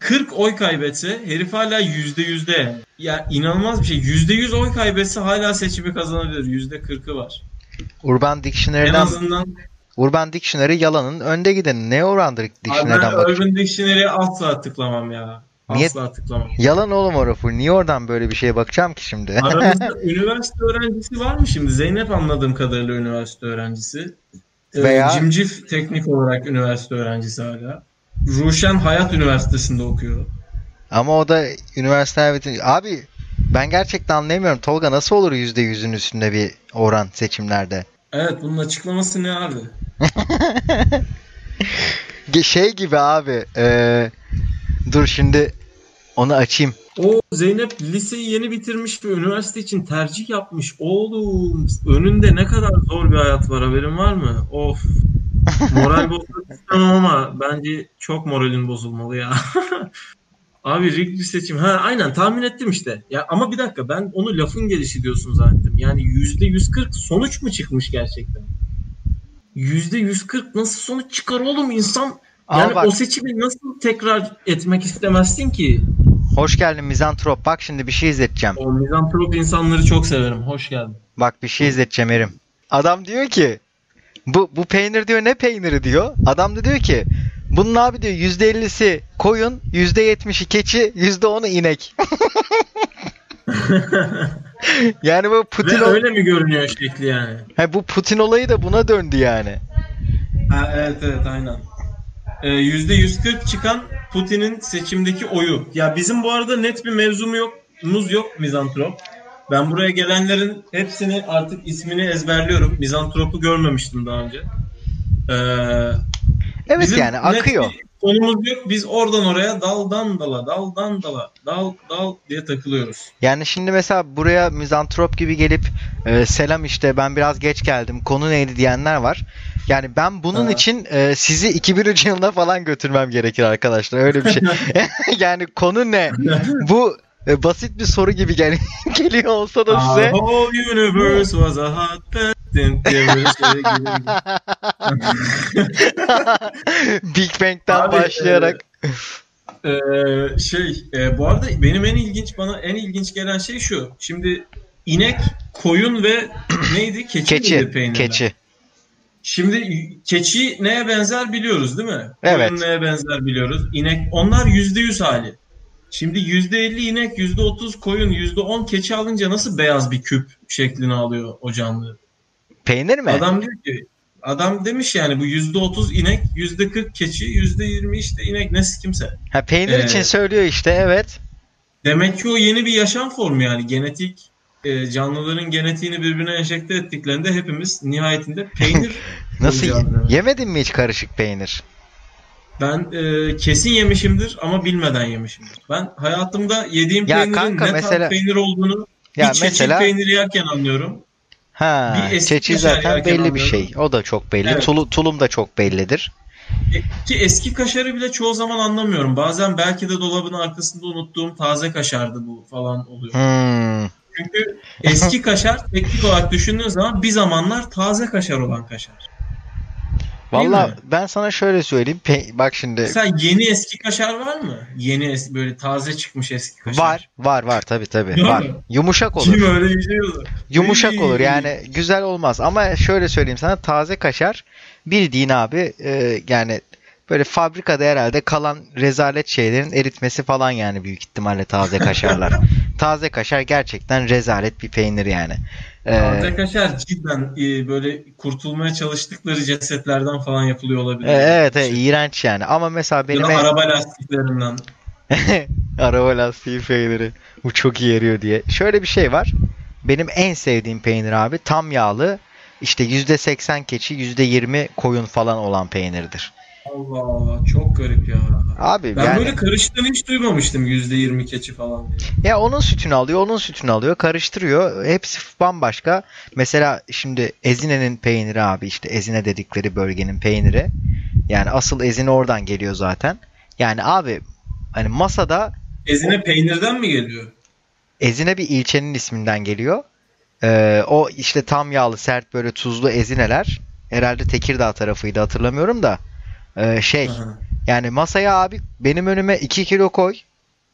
40 oy kaybetse herif hala yüzde yüzde. Ya inanılmaz bir şey. Yüzde yüz oy kaybetse hala seçimi kazanabilir. Yüzde 40'ı var. Urban Dictionary'den en azından Urban Dictionary yalanın önde gideni. Ne orandır Dictionary'den bak. Urban Dictionary'e asla tıklamam ya. Niye? Asla tıklamam. Yalan oğlum o rafu. Niye oradan böyle bir şeye bakacağım ki şimdi? Aramızda üniversite öğrencisi var mı şimdi? Zeynep anladığım kadarıyla üniversite öğrencisi. Ee, Veya... Cimcif teknik olarak üniversite öğrencisi hala. Ruşen Hayat Üniversitesi'nde okuyor. Ama o da üniversite abi ben gerçekten anlayamıyorum. Tolga nasıl olur %100'ün üstünde bir oran seçimlerde? Evet bunun açıklaması ne abi? şey gibi abi. E, dur şimdi onu açayım. O Zeynep liseyi yeni bitirmiş ve üniversite için tercih yapmış. Oğlum önünde ne kadar zor bir hayat var haberin var mı? Of. Moral bozmak istemem ama bence çok moralin bozulmalı ya. Abi rigged seçim. Ha aynen tahmin ettim işte. Ya ama bir dakika ben onu lafın gelişi diyorsun zannettim. Yani yüzde 140 sonuç mu çıkmış gerçekten? Yüzde 140 nasıl sonuç çıkar oğlum insan? Yani bak, o seçimi nasıl tekrar etmek istemezsin ki? Hoş geldin mizantrop. Bak şimdi bir şey izleteceğim. O mizantrop insanları çok severim. Hoş geldin. Bak bir şey izleteceğim Erim. Adam diyor ki bu, bu peynir diyor ne peyniri diyor. Adam da diyor ki bunun abi diyor %50'si koyun, %70'i keçi, %10'u inek. yani bu Putin Ve öyle mi görünüyor şekli yani? Ha, bu Putin olayı da buna döndü yani. Ha, evet evet aynen. Ee, %140 çıkan Putin'in seçimdeki oyu. Ya bizim bu arada net bir mevzumu yok, muz yok mizantrop. Ben buraya gelenlerin hepsini artık ismini ezberliyorum. Mizantropu görmemiştim daha önce. Ee, evet yani akıyor. Konumuz yok. Biz oradan oraya daldan dala, daldan dala, dal dal diye takılıyoruz. Yani şimdi mesela buraya mizantrop gibi gelip e, selam işte ben biraz geç geldim. Konu neydi diyenler var. Yani ben bunun ha. için e, sizi 2003 yılına falan götürmem gerekir arkadaşlar. Öyle bir şey. yani konu ne? Bu e, basit bir soru gibi gel geliyor olsa da size. The whole universe was a hot diye böyle şey Big Bang'den Abi, başlayarak. E, e, şey e, bu arada benim en ilginç bana en ilginç gelen şey şu. Şimdi inek, koyun ve neydi? Keçi, keçi miydi peynirler? Keçi. Şimdi keçi neye benzer biliyoruz değil mi? Evet. Koyun neye benzer biliyoruz. İnek onlar yüzde yüz hali. Şimdi %50 inek, %30 koyun, %10 keçi alınca nasıl beyaz bir küp şeklini alıyor o canlı? Peynir mi? Adam diyor ki adam demiş yani bu %30 inek, %40 keçi, %20 işte inek nesi kimse. Ha peynir ee, için söylüyor işte evet. Demek ki o yeni bir yaşam formu yani genetik e, canlıların genetiğini birbirine enjekte ettiklerinde hepimiz nihayetinde peynir Nasıl yemedin mi hiç karışık peynir? Ben e, kesin yemişimdir ama bilmeden yemişimdir. Ben hayatımda yediğim Ya peynirin kanka ne mesela- tarz peynir olduğunu Ya bir mesela peyniri yerken anlıyorum. ha bir çeçil zaten belli bir şey. anlıyorum. O da çok belli. Evet. Tulu- tulum da çok bellidir. E, Ki eski kaşarı bile çoğu zaman anlamıyorum. Bazen belki de dolabın arkasında unuttuğum taze kaşardı bu falan oluyor. Hmm. Çünkü eski kaşar teknik olarak düşündüğün zaman bir zamanlar taze kaşar olan kaşar. Valla ben sana şöyle söyleyeyim. Pe- bak şimdi Mesela yeni eski kaşar var mı? Yeni eski, böyle taze çıkmış eski kaşar. var var var tabi tabi Var mı? Yumuşak olur. Kim öyle bir şey olur? Yumuşak olur yani güzel olmaz ama şöyle söyleyeyim sana taze kaşar bildiğin abi e, yani böyle fabrikada herhalde kalan rezalet şeylerin eritmesi falan yani büyük ihtimalle taze kaşarlar. taze kaşar gerçekten rezalet bir peynir yani. E, Taze kaşar cidden e, böyle kurtulmaya çalıştıkları cesetlerden falan yapılıyor olabilir. e, evet, evet iğrenç yani ama mesela Ya benim en- araba lastiklerinden. araba lastiği peyniri bu çok iyi yarıyor diye. Şöyle bir şey var. Benim en sevdiğim peynir abi tam yağlı işte %80 keçi %20 koyun falan olan peynirdir. Allah Allah çok garip ya. Abi Ben yani böyle karıştığını hiç duymamıştım %20 keçi falan diye. ya onun sütünü alıyor, onun sütünü alıyor, karıştırıyor. Hepsi bambaşka. Mesela şimdi Ezine'nin peyniri abi işte Ezine dedikleri bölgenin peyniri. Yani asıl Ezine oradan geliyor zaten. Yani abi hani masada Ezine peynirden mi geliyor? Ezine bir ilçenin isminden geliyor. Ee, o işte tam yağlı, sert böyle tuzlu ezineler. Herhalde Tekirdağ tarafıydı hatırlamıyorum da. Ee, şey Aha. yani masaya abi benim önüme 2 kilo koy.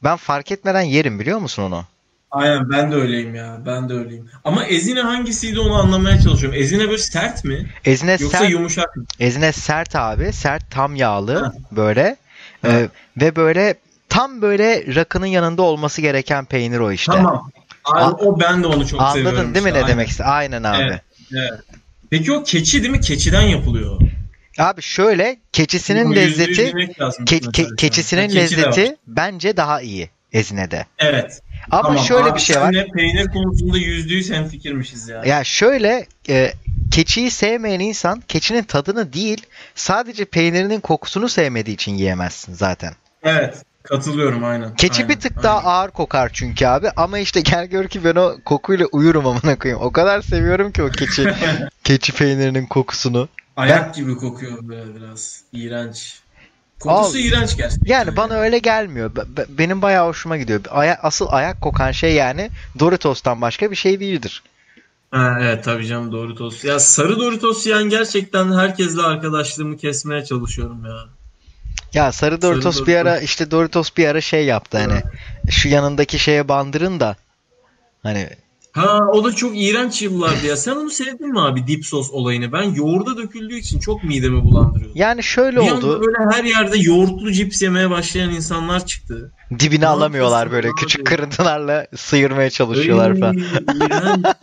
Ben fark etmeden yerim biliyor musun onu? Aynen ben de öyleyim ya. Ben de öyleyim. Ama ezine hangisiydi onu anlamaya çalışıyorum. Ezine böyle sert mi? Ezine Yoksa sert, yumuşak mı? ezine sert abi. Sert tam yağlı Ha. böyle. Ee, ve böyle tam böyle rakının yanında olması gereken peynir o işte. Tamam. Abi, o ben de onu çok seviyorum. Anladın değil mi işte. ne demek istedim? Aynen abi. Evet. Evet. Peki o keçi değil mi? Keçiden yapılıyor. Abi şöyle keçisinin lezzeti Ke- ke- keçisinin var. lezzeti bence daha iyi Ezine'de. Evet. Ama Tamam, şöyle abi bir şey var. peynir konusunda yüzde yüz hemfikirmişiz ya. Ya şöyle e, keçiyi sevmeyen insan keçinin tadını değil sadece peynirinin kokusunu sevmediği için yiyemezsin zaten. Evet. Katılıyorum aynen. Keçi aynen, bir tık daha aynen. ağır kokar çünkü abi ama işte gel gör ki ben o kokuyla uyurum amına koyayım. O kadar seviyorum ki o keçi keçi peynirinin kokusunu. Ayak gibi kokuyor böyle biraz. İğrenç. Kokusu Al. iğrenç gerçekten. Yani bana öyle gelmiyor. Be- be- Benim bayağı hoşuma gidiyor. Aya- asıl ayak kokan şey yani Doritos'tan başka bir şey değildir. Ha, evet tabii canım Doritos. Ya sarı Doritos yiyen gerçekten herkesle arkadaşlığımı kesmeye çalışıyorum ya. Ya sarı Doritos Sarı bir Doritos. ara işte Doritos bir ara şey yaptı hani şu yanındaki şeye bandırın da hani Ha o da çok iğrenç yıllardı ya. Sen onu sevdin mi abi dip sos olayını? Ben yoğurda döküldüğü için çok midemi bulandırıyordu. yani şöyle Bir oldu böyle her yerde yoğurtlu cips yemeye başlayan insanlar çıktı. dibini Ne alamıyorlar böyle küçük kırıntılarla sıyırmaya çalışıyorlar Ay, falan.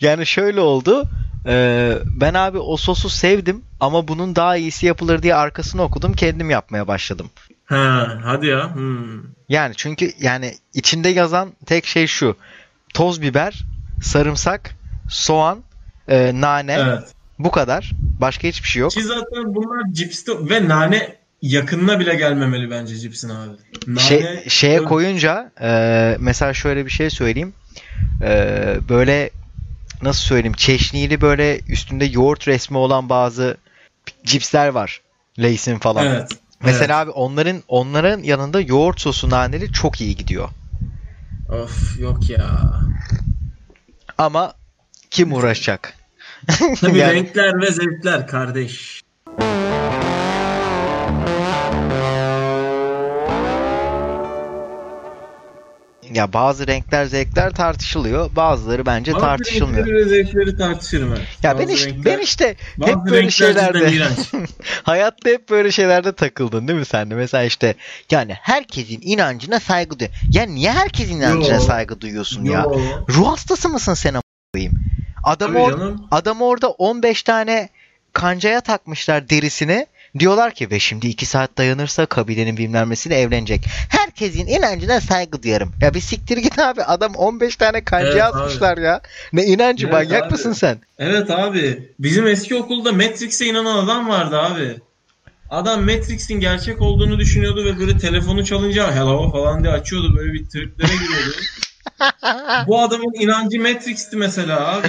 Yani şöyle oldu e, ben abi o sosu sevdim ama bunun daha iyisi yapılır diye arkasını okudum kendim yapmaya başladım. ha, hadi ya. Hmm. Yani çünkü yani içinde yazan tek şey şu toz biber, sarımsak, soğan, e, nane Evet. bu kadar. Başka hiçbir şey yok. Ki zaten bunlar cipste ve nane yakınına bile gelmemeli bence cipsin abi. Nane Şey, şeye koyunca e, mesela şöyle bir şey söyleyeyim. E, böyle nasıl söyleyeyim çeşnili böyle üstünde yoğurt resmi olan bazı cipsler var. Lay's'in falan. Evet. Mesela abi onların onların yanında yoğurt sosu naneli çok iyi gidiyor. Of yok ya. Ama kim uğraşacak? Tabii Yani- renkler ve zevkler kardeş. Ya bazı renkler zevkler tartışılıyor. Bazıları bence Bazı tartışılmıyor. renkleri ve zevkleri tartışırım ben. Ya ben, Bazı iş- renkler- ben işte bazı hep böyle şeylerde hayatta hep böyle şeylerde takıldın değil mi sen de? Mesela işte yani herkesin inancına saygı duy. Ya niye herkesin inancına Yo. saygı duyuyorsun ya? Yo. Ruh hastası mısın sen a**ayım? Adam, or- adam orada 15 tane kancaya takmışlar derisini. Diyorlar ki ve şimdi 2 saat dayanırsa kabilenin bilmem nesiyle evlenecek. Herkesin inancına saygı duyarım. Ya bir siktir git abi. Adam 15 tane kanca Evet atmışlar ya. Ne inancı Evet manyak abi. mısın sen? Evet abi. Bizim eski okulda Matrix'e inanan adam vardı abi. Adam Matrix'in gerçek olduğunu düşünüyordu ve böyle telefonu çalınca hello falan diye açıyordu. Böyle bir triplere giriyordu. Bu adamın inancı Matrix'ti mesela abi.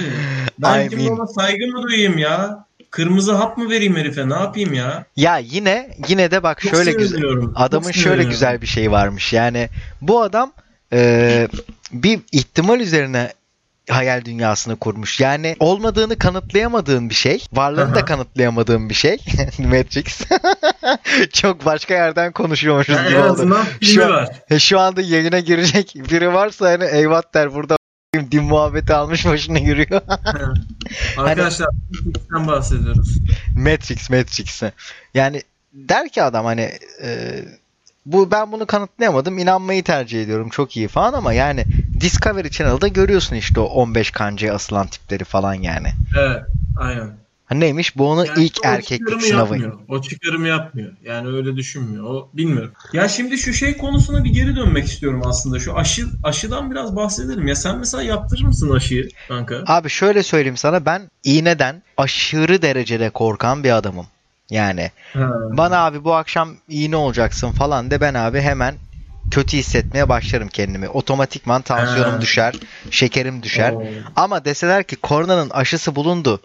Ben I şimdi mean- ona saygı mı duyayım ya? Kırmızı hap mı vereyim herife? Ne yapayım ya? Ya yine yine de bak Çok şöyle güzel. Adamın şöyle güzel bir şey varmış. Yani bu adam e, bir ihtimal üzerine hayal dünyasını kurmuş. Yani olmadığını kanıtlayamadığın bir şey, varlığını da Aha. kanıtlayamadığın bir şey. Matrix. Çok başka yerden konuşuyormuşuz Yani gibi oldu. Şu an- var. Şu anda yayına girecek biri varsa hani eyvah der burada din muhabbeti almış başına yürüyor. Arkadaşlar Matrix'ten bahsediyoruz. Matrix Matrix'e. Yani der ki adam hani e, bu ben bunu kanıtlayamadım. inanmayı tercih ediyorum. Çok iyi falan ama yani Discovery Channel'da görüyorsun işte o 15 kancaya asılan tipleri falan yani. Evet. Aynen. Ha neymiş? Bu onun Yani ilk erkeklik sınavı. Yapmıyor. O çıkarımı yapmıyor. Yani öyle düşünmüyor. O bilmiyorum. Ya şimdi şu şey konusuna bir geri dönmek istiyorum aslında. Şu aşı aşıdan biraz bahsedelim. Ya sen mesela yaptırır mısın aşıyı kanka? Abi şöyle söyleyeyim sana ben iğneden aşırı derecede korkan bir adamım. Yani Ha. bana abi bu akşam iğne olacaksın falan de ben abi hemen kötü hissetmeye başlarım kendimi. Otomatikman tansiyonum Ha. düşer, şekerim düşer. Oo. Ama deseler ki koronanın aşısı bulundu.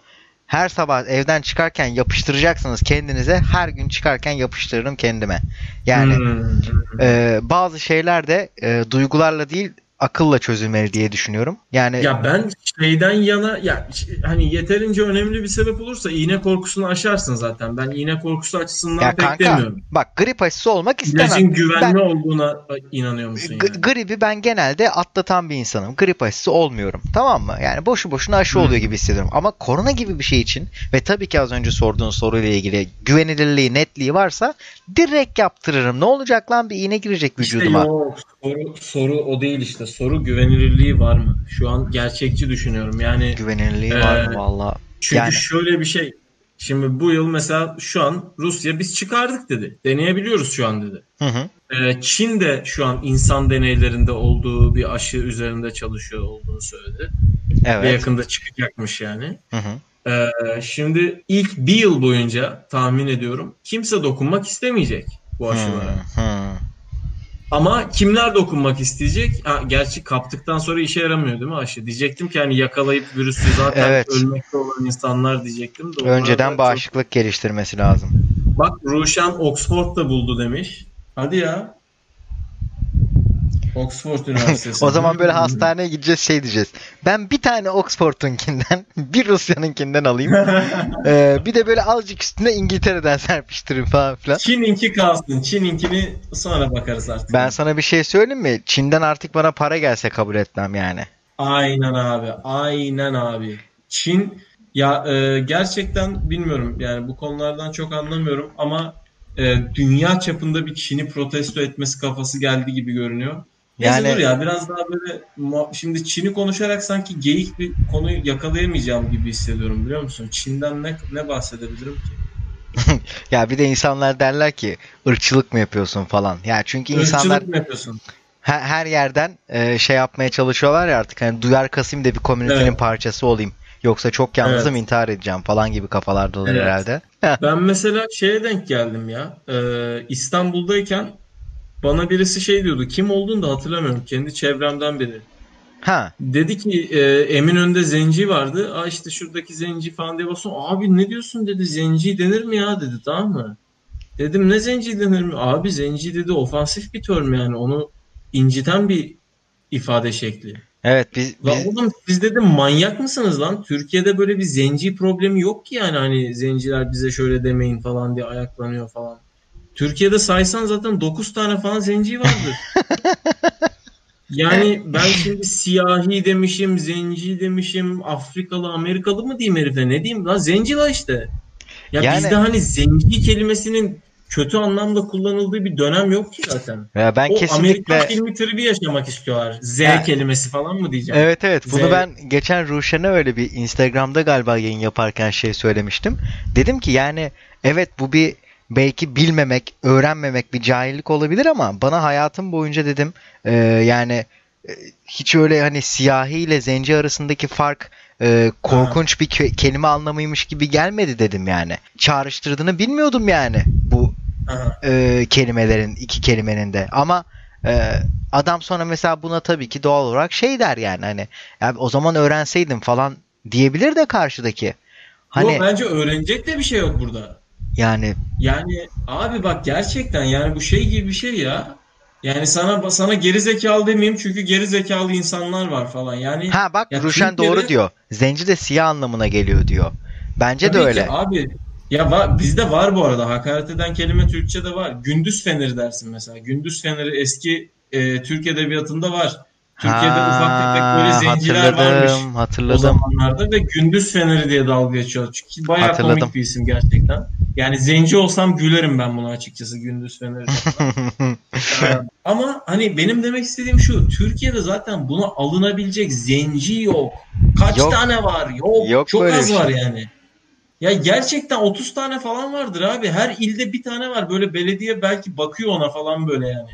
Her sabah evden çıkarken yapıştıracaksınız kendinize. Her gün çıkarken yapıştırırım kendime. Yani Hmm. e, bazı şeyler de e, duygularla değil akılla çözülmeli diye düşünüyorum. Yani Ya ben şeyden yana ya hani yeterince önemli bir sebep olursa iğne korkusunu aşarsın zaten. Ben iğne korkusu açısından ya pek kanka demiyorum. bak grip aşısı olmak istemem. İlacın güvenli Ben- olduğuna inanıyor musun yani? gribi ben genelde atlatan bir insanım. Grip aşısı olmuyorum. Tamam mı? Yani boşu boşuna aşı Hmm. oluyor gibi hissediyorum. Ama korona gibi bir şey için ve tabii ki az önce sorduğun soruyla ilgili güvenilirliği, netliği varsa direkt yaptırırım. Ne olacak lan bir iğne girecek İşte vücuduma. yok. Soru, soru o değil işte. Soru güvenilirliği var mı? Şu an gerçekçi düşünüyorum. Yani Güvenilirliği Ee, var mı valla? çünkü Yani. şöyle bir şey. Şimdi bu yıl mesela şu an Rusya biz çıkardık dedi. Deneyebiliyoruz şu an dedi. Hı hı. Ee, Çin de şu an insan deneylerinde olduğu bir aşı üzerinde çalışıyor olduğunu söyledi. Ve Evet. yakında çıkacakmış yani. Hı hı. Ee, şimdi ilk bir yıl boyunca tahmin ediyorum kimse dokunmak istemeyecek bu aşılara. Hı hı. Ama kimler dokunmak isteyecek? Ha, gerçi kaptıktan sonra işe yaramıyor değil mi aşı? Diyecektim ki hani yakalayıp virüsü zaten Evet. ölmekte olan insanlar diyecektim. de Önceden çok- bağışıklık geliştirmesi lazım. Bak Ruşen Oxford'da buldu demiş. Hadi ya. Oxford Üniversitesi. O zaman böyle hastaneye gideceğiz şey diyeceğiz. Ben bir tane Oxford'unkinden, bir Rusya'nınkinden alayım. Ee, bir de böyle azıcık üstüne İngiltere'den serpiştiririm falan filan. Çin'inki kalsın. Çin'inkini sonra bakarız artık. Ben sana bir şey söyleyeyim mi? Çin'den artık bana para gelse kabul etmem yani. Aynen abi. Aynen abi. Çin ya e, gerçekten bilmiyorum yani bu konulardan çok anlamıyorum ama e, dünya çapında bir Çin'i protesto etmesi kafası geldi gibi görünüyor. Neyse Yani- dur ya biraz daha böyle şimdi Çin'i konuşarak sanki geyik bir konuyu yakalayamayacağım gibi hissediyorum biliyor musun? Çin'den ne ne bahsedebilirim ki? Ya bir de insanlar derler ki ırkçılık mı yapıyorsun falan. Ya çünkü insanlar Irkçılık mı yapıyorsun? her, her yerden e, şey yapmaya çalışıyorlar ya artık hani duyar kasayım da bir komünitenin Evet. parçası olayım. Yoksa çok yalnızım Evet. intihar edeceğim falan gibi kafalarda olur Evet. herhalde. Ben mesela şeye denk geldim ya. Ee, İstanbul'dayken bana birisi şey diyordu. Kim olduğunu da hatırlamıyorum. Kendi çevremden biri. Ha Dedi ki e, Eminönü'nde zenci vardı. Aa işte şuradaki zenci falan diye basın. Abi ne diyorsun dedi. Zenci denir mi ya dedi tamam mı? Dedim ne zenci denir mi? Abi zenci dedi ofansif bir term yani. Onu inciten bir ifade şekli. evet biz, Lan biz oğlum siz dedim manyak mısınız lan? Türkiye'de böyle bir zenci problemi yok ki yani hani zenciler bize şöyle demeyin falan diye ayaklanıyor falan. Türkiye'de saysan zaten 9 tane falan zenci vardır. Yani ben şimdi siyahi demişim, zenci demişim, Afrikalı, Amerikalı mı diyeyim herife ne diyeyim lan zenci la işte. Ya Yani- bizde hani zenci kelimesinin kötü anlamda kullanıldığı bir dönem yok ki zaten. ya ben o kesinlikle Amerikan filmi tribi yaşamak istiyorlar. Z Ha. kelimesi falan mı diyeceğim? Evet evet bunu Z- ben geçen Ruşen'e öyle bir Instagram'da galiba yayın yaparken şey söylemiştim. Dedim ki yani evet bu bir belki bilmemek, öğrenmemek bir cahillik olabilir ama bana hayatım boyunca dedim e, yani e, hiç öyle hani siyahi ile zenci arasındaki fark e, korkunç bir ke- kelime anlamıymış gibi gelmedi dedim yani. Çağrıştırdığını bilmiyordum yani bu e, kelimelerin iki kelimenin de ama e, adam sonra mesela buna tabii ki doğal olarak şey der yani hani ya o zaman öğrenseydim falan diyebilir de karşıdaki. Hani Yok bence öğrenecek de bir şey yok burada. Yani Yani abi bak gerçekten yani bu şey gibi bir şey ya. Yani sana sana geri zekalı demeyeyim çünkü geri zekalı insanlar var falan. Yani ha bak Ya Ruşen Türkiye'de- doğru diyor. Zenci de siyah anlamına geliyor diyor. Bence de Tabii ki öyle. abi. Ya var, bizde var bu arada hakaret eden kelime Türkçe'de var. Gündüz feneri dersin mesela. Gündüz feneri eski e, Türk edebiyatında var. Türkiye'de Ha, ufak tefek böyle zenciler varmış hatırladım, o zamanlarda ve gündüz feneri diye dalga geçiyor. Çünkü bayağı Hatırladım. komik bir isim gerçekten. Yani zenci olsam gülerim ben buna açıkçası gündüz falan. Ee, Ama hani benim demek istediğim şu. Türkiye'de zaten buna alınabilecek zenci yok. Kaç Yok. tane var? Yok. Yok Çok az bir var şey. yani. Ya gerçekten 30 tane falan vardır abi. Her ilde bir tane var. Böyle belediye belki bakıyor ona falan böyle yani.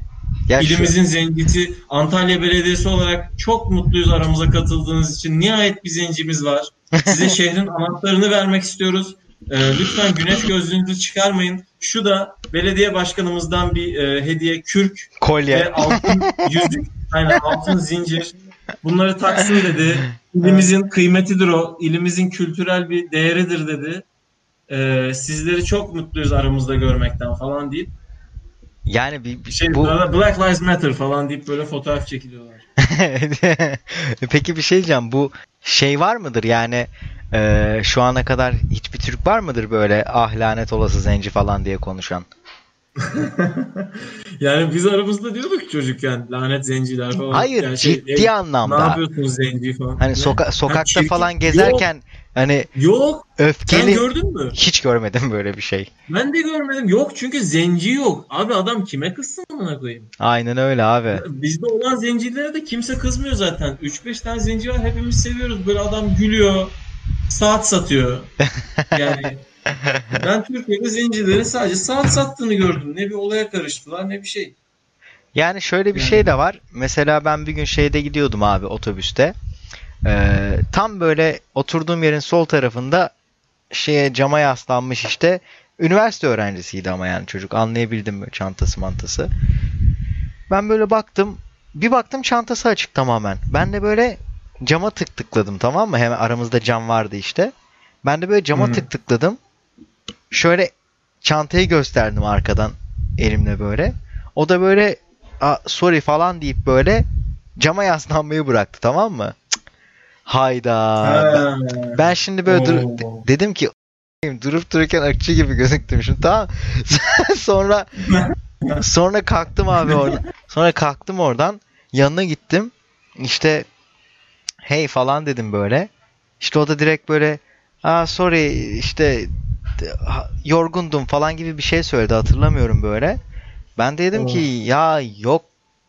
Ya şu- İlimizin zencisi Antalya Belediyesi olarak çok mutluyuz aramıza katıldığınız için. Nihayet bir zencimiz var. Size şehrin anahtarını vermek istiyoruz. Ee, lütfen güneş gözlüğünüzü çıkarmayın. Şu da belediye başkanımızdan bir e, hediye kürk kolye. ve altın yüzük, aynen altın zincir. Bunları taksın dedi. İlimizin kıymetidir o. İlimizin kültürel bir değeridir dedi. Ee, sizleri çok mutluyuz aramızda görmekten falan deyip Yani bir, bir- şey bu Black Lives Matter falan deyip böyle fotoğraf çekiliyorlar. Peki bir şey diyeceğim. Bu şey var mıdır yani e, şu ana kadar hiçbir Türk var mıdır böyle ah lanet olası zenci falan diye konuşan? Yani biz aramızda diyorduk çocukken lanet zenciler falan. Hayır Yani şey, ciddi e, anlamda. Ne yapıyorsunuz zenci falan. Hani soka- sokakta çirkin. falan gezerken hani Yok, yok. Sen öfkeli gördün mü? hiç görmedim böyle bir şey. Ben de görmedim. Yok çünkü zenci yok. Abi adam kime kızsın amına koyayım? Aynen öyle abi. Bizde olan zencilere de kimse kızmıyor zaten. 3-5 tane zenci var hepimiz seviyoruz. Böyle adam gülüyor. Saat satıyor. Yani ben Türkiye'de zencilerin sadece saat sattığını gördüm. Ne bir olaya karıştılar ne bir şey. Yani şöyle bir Yani. şey de var. Mesela ben bir gün şeyde gidiyordum abi otobüste. Ee, tam böyle oturduğum yerin sol tarafında şeye cama yaslanmış işte. Üniversite öğrencisiydi ama yani çocuk anlayabildim mi çantası mantası. Ben böyle baktım. Bir baktım çantası açık tamamen. Ben de böyle cama tık tıkladım tamam mı? Hemen aramızda cam vardı işte. Ben de böyle cama Hı hı. tık tıkladım. Şöyle çantayı gösterdim arkadan elimle böyle. O da böyle "Aa, sorry falan deyip böyle cama yaslanmayı bıraktı tamam mı? Cık. Hayda. Ha. Ben şimdi böyle dur- dedim ki durup dururken akçı gibi gözüktüm şimdi tamam. sonra sonra kalktım abi oradan. Sonra kalktım oradan. Yanına gittim. İşte hey falan dedim böyle. İşte o da direkt böyle Aa sorry işte yorgundum falan gibi bir şey söyledi hatırlamıyorum böyle. Ben de dedim ki ya yok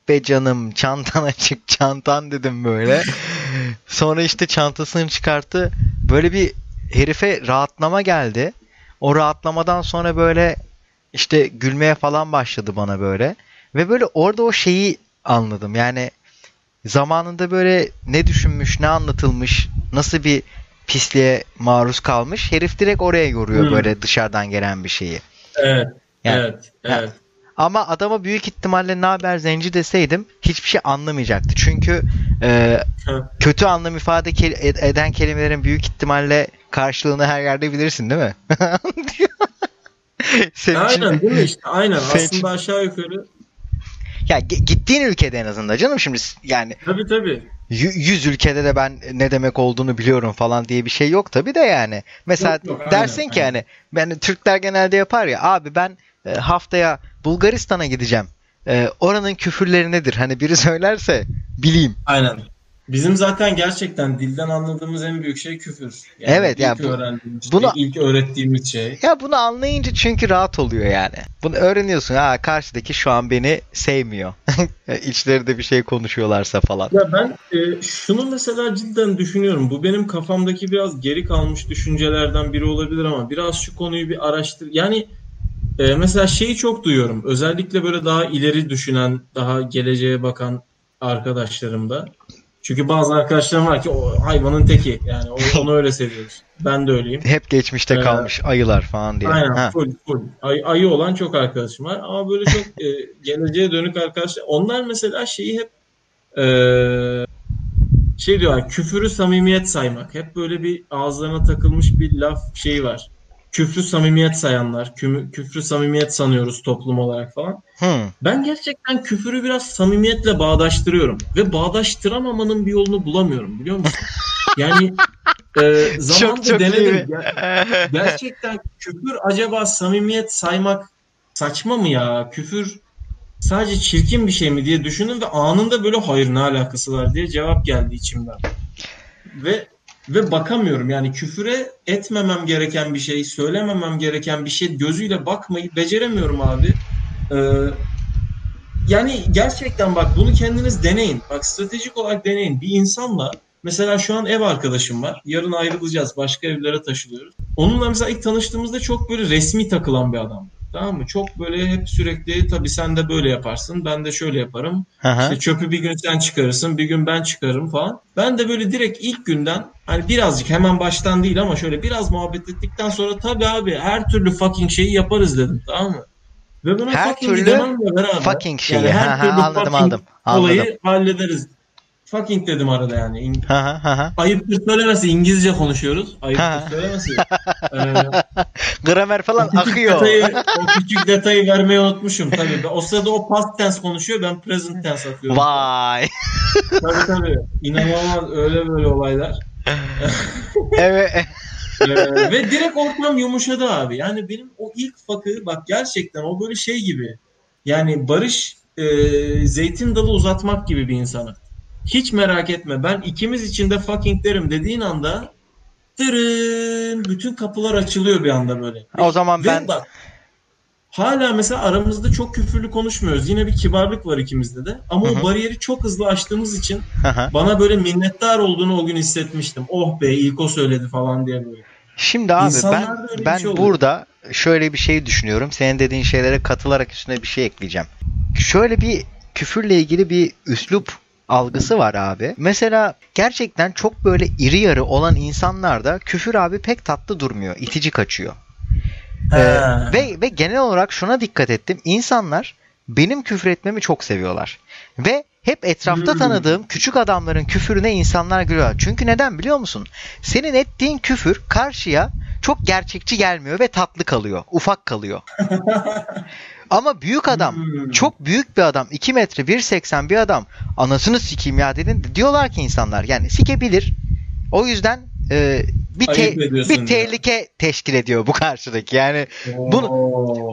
be canım çantan açık çantan dedim böyle. Sonra işte çantasını çıkarttı. Böyle bir herife rahatlama geldi. O rahatlamadan sonra böyle işte gülmeye falan başladı bana böyle. Ve böyle orada o şeyi anladım. Yani zamanında böyle ne düşünmüş, ne anlatılmış, nasıl bir pisliğe maruz kalmış. Herif direkt oraya yoruyor Hmm. böyle dışarıdan gelen bir şeyi. Evet. Yani- evet. Evet. Ama adama büyük ihtimalle ne haber zenci deseydim hiçbir şey anlamayacaktı. Çünkü e, kötü anlam ifade ke- ed- eden kelimelerin büyük ihtimalle karşılığını her yerde bilirsin değil mi? Senin için- Aynen değil mi işte? Aynen. Senin için- Aslında aşağı yukarı. Ya gittiğin ülkede en azından canım şimdi yani Tabii tabii. yü- 100 ülkede de ben ne demek olduğunu biliyorum falan diye bir şey yok tabii de yani. Mesela Yok, yok, aynen, dersin ki aynen. hani ben Türkler genelde yapar ya abi ben e, haftaya Bulgaristan'a gideceğim. E, oranın küfürleri nedir? Hani biri söylerse bileyim. Aynen. Bizim zaten gerçekten dilden anladığımız en büyük şey küfür. Yani Evet, ilk ya bu- öğrendiğimiz bunu- şey, ilk öğrettiğimiz şey. Ya bunu anlayınca çünkü rahat oluyor yani. Bunu öğreniyorsun. Ha karşıdaki şu an beni sevmiyor. İçlerinde bir şey konuşuyorlarsa falan. Ya ben e, şunu mesela cidden düşünüyorum. Bu benim kafamdaki biraz geri kalmış düşüncelerden biri olabilir ama biraz şu konuyu bir araştır. Yani e, mesela şeyi çok duyuyorum. Özellikle böyle daha ileri düşünen, daha geleceğe bakan arkadaşlarımda. Çünkü bazı arkadaşlarım var ki o hayvanın teki. Yani onu öyle seviyoruz. Ben de öyleyim. Hep geçmişte ee, kalmış ayılar falan diye. Aynen ha. full full. Ay, ayı olan çok arkadaşım var. Ama böyle çok e, geleceğe dönük arkadaşlar. Onlar mesela şeyi hep e, şey diyorlar küfürü samimiyet saymak. Hep böyle bir ağızlarına takılmış bir laf şeyi var küfrü samimiyet sayanlar, kü- küfrü samimiyet sanıyoruz toplum olarak falan. Hmm. Ben gerçekten küfürü biraz samimiyetle bağdaştırıyorum ve bağdaştıramamanın bir yolunu bulamıyorum biliyor musun? Yani e, zamanında çok, çok denedim. Ger- gerçekten küfür acaba samimiyet saymak saçma mı ya? Küfür sadece çirkin bir şey mi diye düşündüm ve anında böyle hayır ne alakası var diye cevap geldi içimden. Ve ve bakamıyorum. Yani küfüre etmemem gereken bir şey, söylememem gereken bir şey gözüyle bakmayı beceremiyorum abi. Ee, yani gerçekten bak bunu kendiniz deneyin. Bak stratejik olarak deneyin. Bir insanla mesela şu an ev arkadaşım var. Yarın ayrılacağız. Başka evlere taşılıyoruz. Onunla mesela ilk tanıştığımızda çok böyle resmi takılan bir adam. Tamam mı? Çok böyle hep sürekli tabii sen de böyle yaparsın. Ben de şöyle yaparım. Aha. İşte çöpü bir gün sen çıkarırsın. Bir gün ben çıkarırım falan. Ben de böyle direkt ilk günden hani birazcık hemen baştan değil ama şöyle biraz muhabbet ettikten sonra tabii abi her türlü fucking şeyi yaparız dedim. Tamam mı? Ve buna her türlü beraber, fucking şeyi. Yani her ha, türlü ha, anladım, fucking anladım, anladım. olayı hallederiz. Fucking dedim arada yani. İng- ha, ha, ha. Ayıptır söylemesi İngilizce konuşuyoruz. Ayıptır söylemesi. ee, Gramer falan o akıyor. Detayı, o küçük detayı vermeyi unutmuşum tabii. O sırada o past tense konuşuyor ben present tense atıyorum. Vay. tabii tabii. İnanılmaz öyle böyle olaylar. evet. ee, ve direkt ortam yumuşadı abi. Yani benim o ilk fakı bak gerçekten o böyle şey gibi. Yani Barış e, zeytin dalı uzatmak gibi bir insanı. Hiç merak etme ben ikimiz için de fucking derim dediğin anda tırın bütün kapılar açılıyor bir anda böyle. O zaman Ve ben bak, hala mesela aramızda çok küfürlü konuşmuyoruz. Yine bir kibarlık var ikimizde de. Ama Hı-hı. o bariyeri çok hızlı aştığımız için Hı-hı. bana böyle minnettar olduğunu o gün hissetmiştim. Oh be ilk o söyledi falan diye böyle. Şimdi abi İnsanlar ben ben şey burada şöyle bir şey düşünüyorum. Senin dediğin şeylere katılarak üstüne bir şey ekleyeceğim. Şöyle bir küfürle ilgili bir üslup algısı var abi. Mesela gerçekten çok böyle iri yarı olan insanlarda küfür abi pek tatlı durmuyor. itici kaçıyor. Ee, ve, ve genel olarak şuna dikkat ettim. İnsanlar benim küfür etmemi çok seviyorlar. Ve hep etrafta hmm. tanıdığım küçük adamların küfürüne insanlar gülüyor. Çünkü neden biliyor musun? Senin ettiğin küfür karşıya çok gerçekçi gelmiyor ve tatlı kalıyor. Ufak kalıyor. Ama büyük adam, hmm. çok büyük bir adam, 2 metre 1.80 bir adam anasını sikeyim ya dedin. Diyorlar ki insanlar yani sikebilir. O yüzden e, bir te- bir tehlike teşkil ediyor bu karşıdaki. Yani bunu,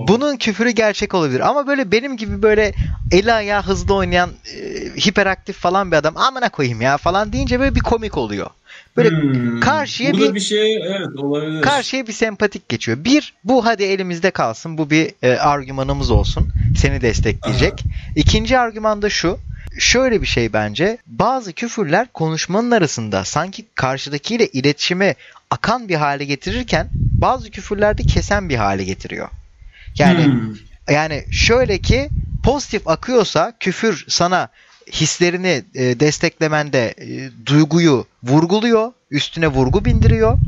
bunun küfürü gerçek olabilir ama böyle benim gibi böyle eli ayağı hızlı oynayan e, hiperaktif falan bir adam amına koyayım ya falan deyince böyle bir komik oluyor. Böyle hmm. karşıya bir, bir şey evet olabilir. Karşıya bir sempatik geçiyor. Bir bu hadi elimizde kalsın. Bu bir e, argümanımız olsun. Seni destekleyecek. Aha. İkinci argüman da şu. Şöyle bir şey bence. Bazı küfürler konuşmanın arasında sanki karşıdakiyle iletişime akan bir hale getirirken bazı küfürler de kesen bir hale getiriyor. Yani hmm. yani şöyle ki pozitif akıyorsa küfür sana hislerini e, desteklemende e, duyguyu vurguluyor, üstüne vurgu bindiriyor.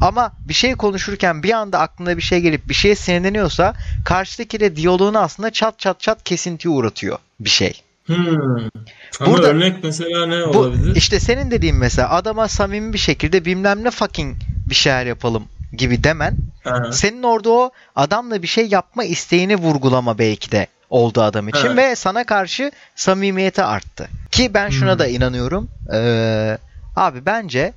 Ama bir şey konuşurken bir anda aklına bir şey gelip bir şeye sinirleniyorsa karşıdakiyle diyaloğunu aslında çat çat çat kesintiye uğratıyor bir şey. Hmm. Burada, örnek mesela ne bu, olabilir? İşte senin dediğin mesela adama samimi bir şekilde bilmem ne fucking bir şeyler yapalım gibi demen Aha. senin orada o adamla bir şey yapma isteğini vurgulama belki de oldu adam için evet. ve sana karşı samimiyeti arttı. Ki ben şuna hmm. da inanıyorum. Ee, abi bence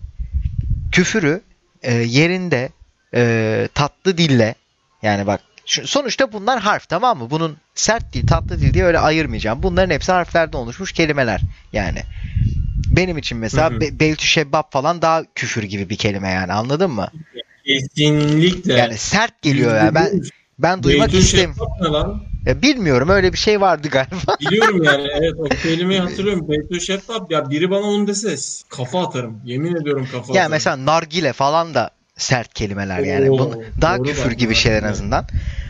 küfürü e, yerinde e, tatlı dille yani bak şu, sonuçta bunlar harf tamam mı? Bunun sert dil, tatlı dil diye öyle ayırmayacağım. Bunların hepsi harflerden oluşmuş kelimeler yani. Benim için mesela hı Be- Beltü Şebbap falan daha küfür gibi bir kelime yani anladın mı? Kesinlikle. Yani sert geliyor ya. Ben ben duymak istemiyorum. Ya bilmiyorum öyle bir şey vardı galiba. Biliyorum yani evet o kelimeyi hatırlıyorum. Beytül Şeffaf ya biri bana onu dese kafa atarım. Yemin ediyorum kafa atarım. Ya mesela nargile falan da sert kelimeler Oo, yani. Bunu, daha küfür gibi bak, şeyler en azından.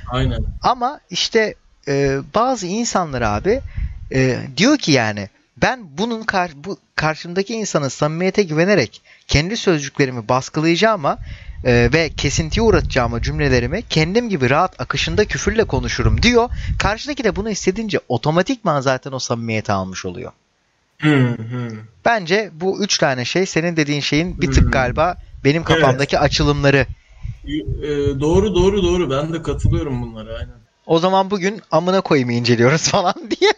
Aynen. Ama işte e, bazı insanlar abi e, diyor ki yani ben bunun kar bu karşımdaki insanın samimiyete güvenerek kendi sözcüklerimi baskılayacağıma e, ve kesintiye uğratacağıma cümlelerimi kendim gibi rahat akışında küfürle konuşurum diyor. Karşıdaki de bunu istediğince otomatikman zaten o samimiyeti almış oluyor. Hı hı. Bence bu üç tane şey senin dediğin şeyin bir tık galiba benim kafamdaki açılımları. Ee, doğru doğru doğru ben de katılıyorum bunlara aynen. O zaman bugün amına koyayım inceliyoruz falan diye.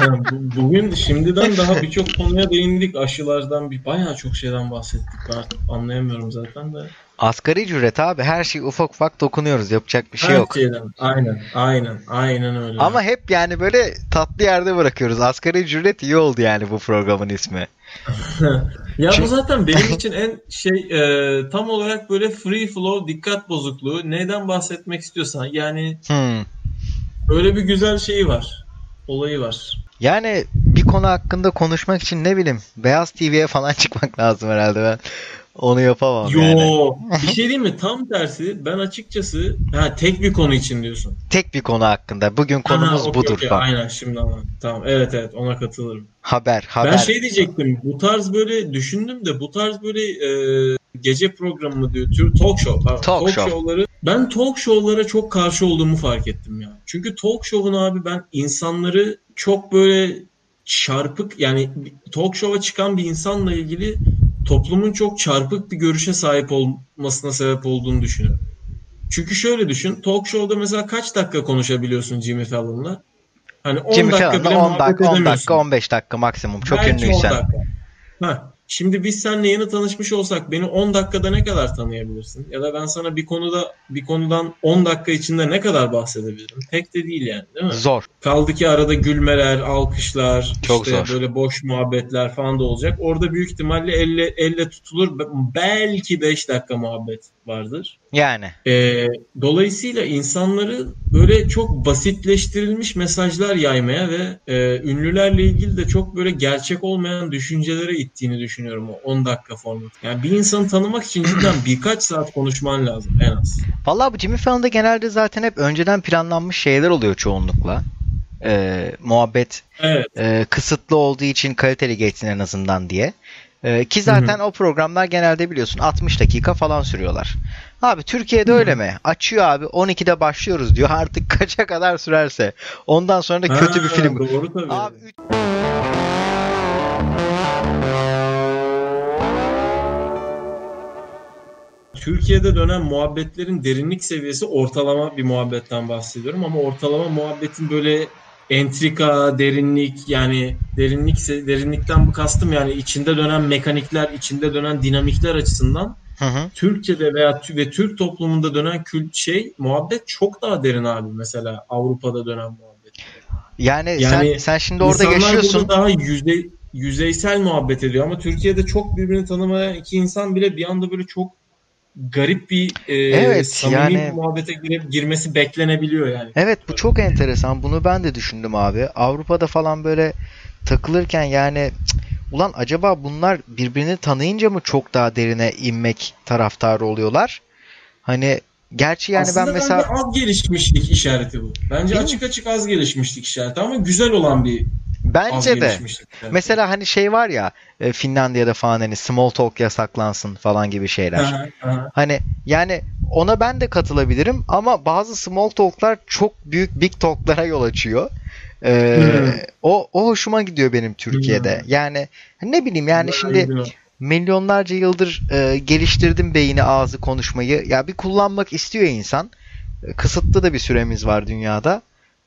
Bu- bugün şimdiden daha birçok konuya değindik. Aşılardan bir bayağı çok şeyden bahsettik. Artık anlayamıyorum zaten de. Asgari ücret abi her şey ufak ufak dokunuyoruz yapacak bir şey Her yok. şeyden. Aynen aynen aynen öyle. Ama hep yani böyle tatlı yerde bırakıyoruz. Asgari ücret iyi oldu yani bu programın ismi. Ya bu zaten benim için en şey e, tam olarak böyle free flow dikkat bozukluğu. Neyden bahsetmek istiyorsan yani Hmm. öyle bir güzel şeyi var. Olayı var. Yani bir konu hakkında konuşmak için ne bileyim Beyaz TV'ye falan çıkmak lazım herhalde ben. Onu yapamam Yo yani. bir şey diyeyim mi? Tam tersi ben açıkçası ha tek bir konu için diyorsun. Tek bir konu hakkında. Bugün konumuz Ha, okey, budur falan. Aynen şimdi anladım. Tamam evet evet ona katılırım. Haber, haber. Ben şey diyecektim. Bu tarz böyle düşündüm de bu tarz böyle e, gece programı mı diyor? Tür talk show. pardon, Talk show. show'ları ben talk show'lara çok karşı olduğumu fark ettim ya. Çünkü talk show'un abi ben insanları çok böyle çarpık yani talk show'a çıkan bir insanla ilgili toplumun çok çarpık bir görüşe sahip olmasına sebep olduğunu düşünüyorum. Çünkü şöyle düşün. Talk show'da mesela kaç dakika konuşabiliyorsun Jimmy Fallon'la? Hani 10 Jimmy dakika Fallon'da bile 10 muhabbet dakika, 10 edemiyorsun. dakika, 15 dakika maksimum. Çok Belki 10 ünlüysen. dakika. Ha, şimdi biz seninle yeni tanışmış olsak beni 10 dakikada ne kadar tanıyabilirsin? Ya da ben sana bir konuda bir konudan 10 dakika içinde ne kadar bahsedebilirim? Pek de değil yani değil mi? Zor. Kaldı ki arada gülmeler, alkışlar, Çok işte zor. böyle boş muhabbetler falan da olacak. Orada büyük ihtimalle elle, elle tutulur. Belki 5 dakika muhabbet vardır. Yani. Ee, dolayısıyla insanları böyle çok basitleştirilmiş mesajlar yaymaya ve e, ünlülerle ilgili de çok böyle gerçek olmayan düşüncelere ittiğini düşünüyorum o 10 dakika format. Yani bir insanı tanımak için cidden birkaç saat konuşman lazım en az. Vallahi bu Jimmy Fallon'da genelde zaten hep önceden planlanmış şeyler oluyor çoğunlukla. Ee, muhabbet Evet. e, kısıtlı olduğu için kaliteli geçsin en azından diye. E, ki zaten o programlar genelde biliyorsun 60 dakika falan sürüyorlar. Abi Türkiye'de öyle mi? Açıyor abi 12'de başlıyoruz diyor. Artık kaça kadar sürerse. Ondan sonra da kötü bir Ha, film. Doğru tabii. Abi üç- Türkiye'de dönen muhabbetlerin derinlik seviyesi ortalama bir muhabbetten bahsediyorum ama ortalama muhabbetin böyle entrika, derinlik yani derinlik derinlikten bu kastım yani içinde dönen mekanikler, içinde dönen dinamikler açısından Hı hı. Türkiye'de veya ve Türk toplumunda dönen kült şey muhabbet çok daha derin abi mesela Avrupa'da dönen muhabbet. Yani, Yani sen sen şimdi orada yaşıyorsun. daha yüzey, yüzeysel muhabbet ediyor ama Türkiye'de çok birbirini tanımayan iki insan bile bir anda böyle çok garip bir e, Evet, samimi yani- muhabbete girip girmesi beklenebiliyor yani. Evet bu çok enteresan. Bunu ben de düşündüm abi. Avrupa'da falan böyle takılırken yani ulan acaba bunlar birbirini tanıyınca mı çok daha derine inmek taraftarı oluyorlar? Hani gerçi yani Aslında ben mesela az gelişmişlik işareti bu. Bence Değil mi? açık açık az gelişmişlik işareti ama güzel olan bir bence de mesela hani şey var ya e, Finlandiya'da falan hani small talk yasaklansın falan gibi şeyler. Aha, aha. Hani yani ona ben de katılabilirim ama bazı small talk'lar çok büyük big talk'lara yol açıyor. Ee, Hmm. o o hoşuma gidiyor benim Türkiye'de. Hmm. Yani ne bileyim yani şimdi milyonlarca yıldır e, geliştirdim beyni ağzı konuşmayı. Ya bir kullanmak istiyor insan. E, Kısıtlı da bir süremiz var dünyada.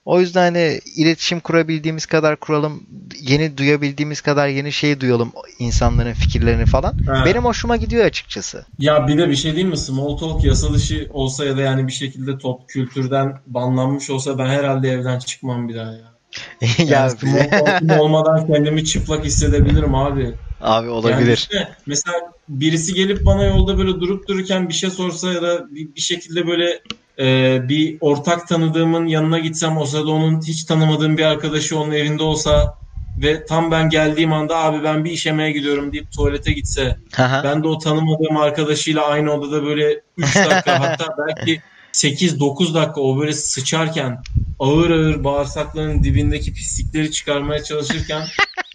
O yüzden hani iletişim kurabildiğimiz kadar kuralım, yeni duyabildiğimiz kadar yeni şey duyalım insanların fikirlerini falan. Ha. Benim hoşuma gidiyor açıkçası. Ya bir de bir şey diyeyim mi? Small talk yasa dışı olsa ya da yani bir şekilde top kültürden banlanmış olsa ben herhalde evden çıkmam bir daha ya. ya Yani small talk'um olmadan kendimi çıplak hissedebilirim abi. abi Yani olabilir. işte mesela birisi gelip bana yolda böyle durup dururken bir şey sorsa ya da bir, bir şekilde böyle e, bir ortak tanıdığımın yanına gitsem o sırada onun hiç tanımadığım bir arkadaşı onun evinde olsa ve tam ben geldiğim anda abi ben bir işemeye gidiyorum deyip tuvalete gitse Haha. ben de o tanımadığım arkadaşıyla aynı odada böyle 3 dakika hatta belki 8-9 dakika o böyle sıçarken ağır ağır bağırsaklarının dibindeki pislikleri çıkarmaya çalışırken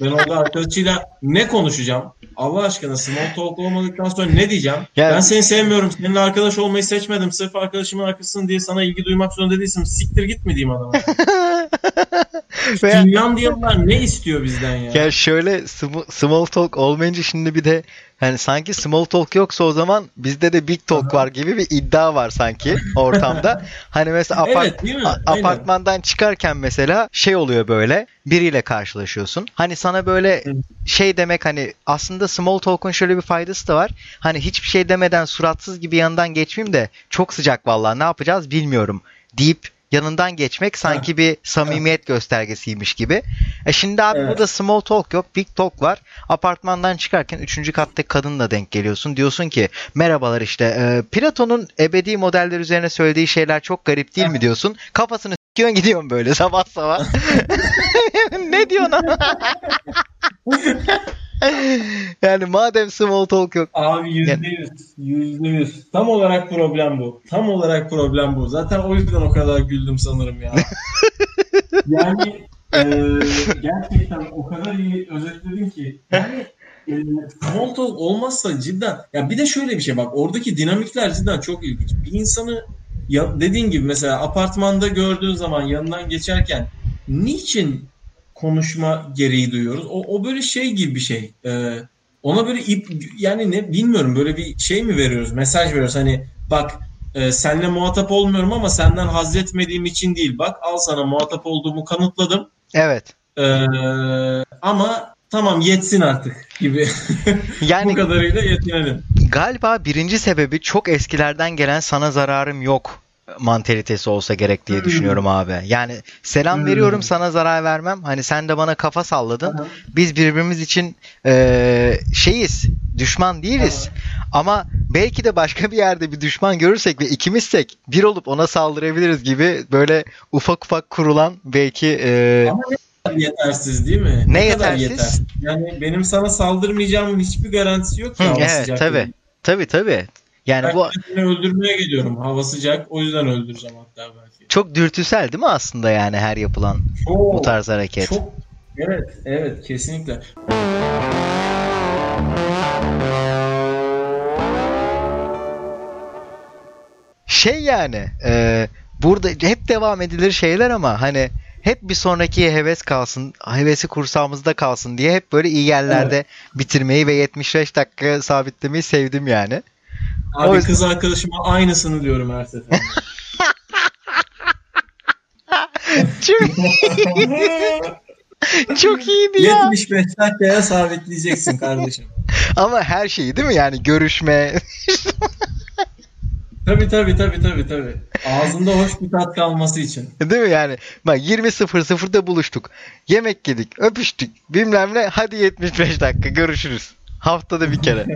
Ben orada arkadaşıyla ne konuşacağım? Allah aşkına small talk olmadıktan sonra ne diyeceğim? Yani- Ben seni sevmiyorum. Seninle arkadaş olmayı seçmedim. Sırf arkadaşımın arkasısın diye sana ilgi duymak zorunda değilsin. Siktir git mi diyeyim adama? Finlandiyalılar ne istiyor bizden ya? Ya şöyle sm- small talk olmayınca şimdi bir de hani sanki small talk yoksa o zaman bizde de big talk var gibi bir iddia var sanki ortamda. Hani mesela apart- Evet apartmandan çıkarken mesela şey oluyor böyle biriyle karşılaşıyorsun. Hani sana böyle şey demek hani aslında small talk'un şöyle bir faydası da var. Hani hiçbir şey demeden suratsız gibi yanından geçmeyeyim de çok sıcak vallahi ne yapacağız bilmiyorum deyip yanından geçmek sanki bir samimiyet göstergesiymiş gibi. E şimdi abi Evet. burada small talk yok, big talk var. Apartmandan çıkarken 3. katta kadınla denk geliyorsun. Diyorsun ki merhabalar işte e, Platon'un ebedi modeller üzerine söylediği şeyler çok garip değil mi diyorsun. Kafasını s**kiyorsun gidiyorsun böyle sabah sabah. ne diyorsun? yani madem small talk yok. Abi yüzde yüz. Yüzde yüz. Tam olarak problem bu. Tam olarak problem bu. Zaten o yüzden o kadar güldüm sanırım ya. yani e, gerçekten o kadar iyi özetledin ki. Yani e, small talk olmazsa cidden ya bir de şöyle bir şey bak oradaki dinamikler cidden çok ilginç. Bir insanı ya dediğin gibi mesela apartmanda gördüğün zaman yanından geçerken niçin konuşma gereği duyuyoruz? O, o böyle şey gibi bir şey. Ee, ona böyle ip yani ne bilmiyorum böyle bir şey mi veriyoruz? Mesaj veriyoruz. Hani bak e, seninle muhatap olmuyorum ama senden haz etmediğim için değil. Bak al sana muhatap olduğumu kanıtladım. Evet. Ee, ama tamam yetsin artık gibi. Yani Bu kadarıyla yetinelim. Galiba birinci sebebi çok eskilerden gelen sana zararım yok mantalitesi olsa gerek diye Hmm. düşünüyorum abi. Yani selam Hmm. veriyorum sana zarar vermem. Hani sen de bana kafa salladın. Aha. Biz birbirimiz için eee, şeyiz. Düşman değiliz. Ama belki de başka bir yerde bir düşman görürsek ve ikimizsek bir olup ona saldırabiliriz gibi böyle ufak ufak kurulan belki eee, Ama ne yetersiz değil mi? Ne kadar yetersiz? Yani benim sana saldırmayacağımın hiçbir garantisi yok ki. Hı, evet sıcak tabi diye. Yani Ben bu öldürmeye geliyorum. Hava sıcak. O yüzden öldüreceğim hatta belki. çok dürtüsel değil mi aslında yani her yapılan bu Çok, tarz hareket? çok evet evet kesinlikle. Şey yani e, burada hep devam edilir şeyler ama hani hep bir sonraki heves kalsın, hevesi kursağımızda kalsın diye hep böyle iyi yerlerde bitirmeyi ve 75 dakika sabitlemeyi sevdim yani. Abi O yüzden- kız arkadaşıma aynısını diyorum her seferinde. Çok, çok iyiydi ya. 75 dakikaya sabitleyeceksin kardeşim. Ama her şeyi değil mi yani görüşme. Tabii tabii tabii tabii tabii. Ağzında hoş bir tat kalması için. değil mi yani? Bak 20.00'da buluştuk. Yemek yedik, öpüştük. Bilmem ne. Hadi 75 dakika görüşürüz. Haftada bir kere.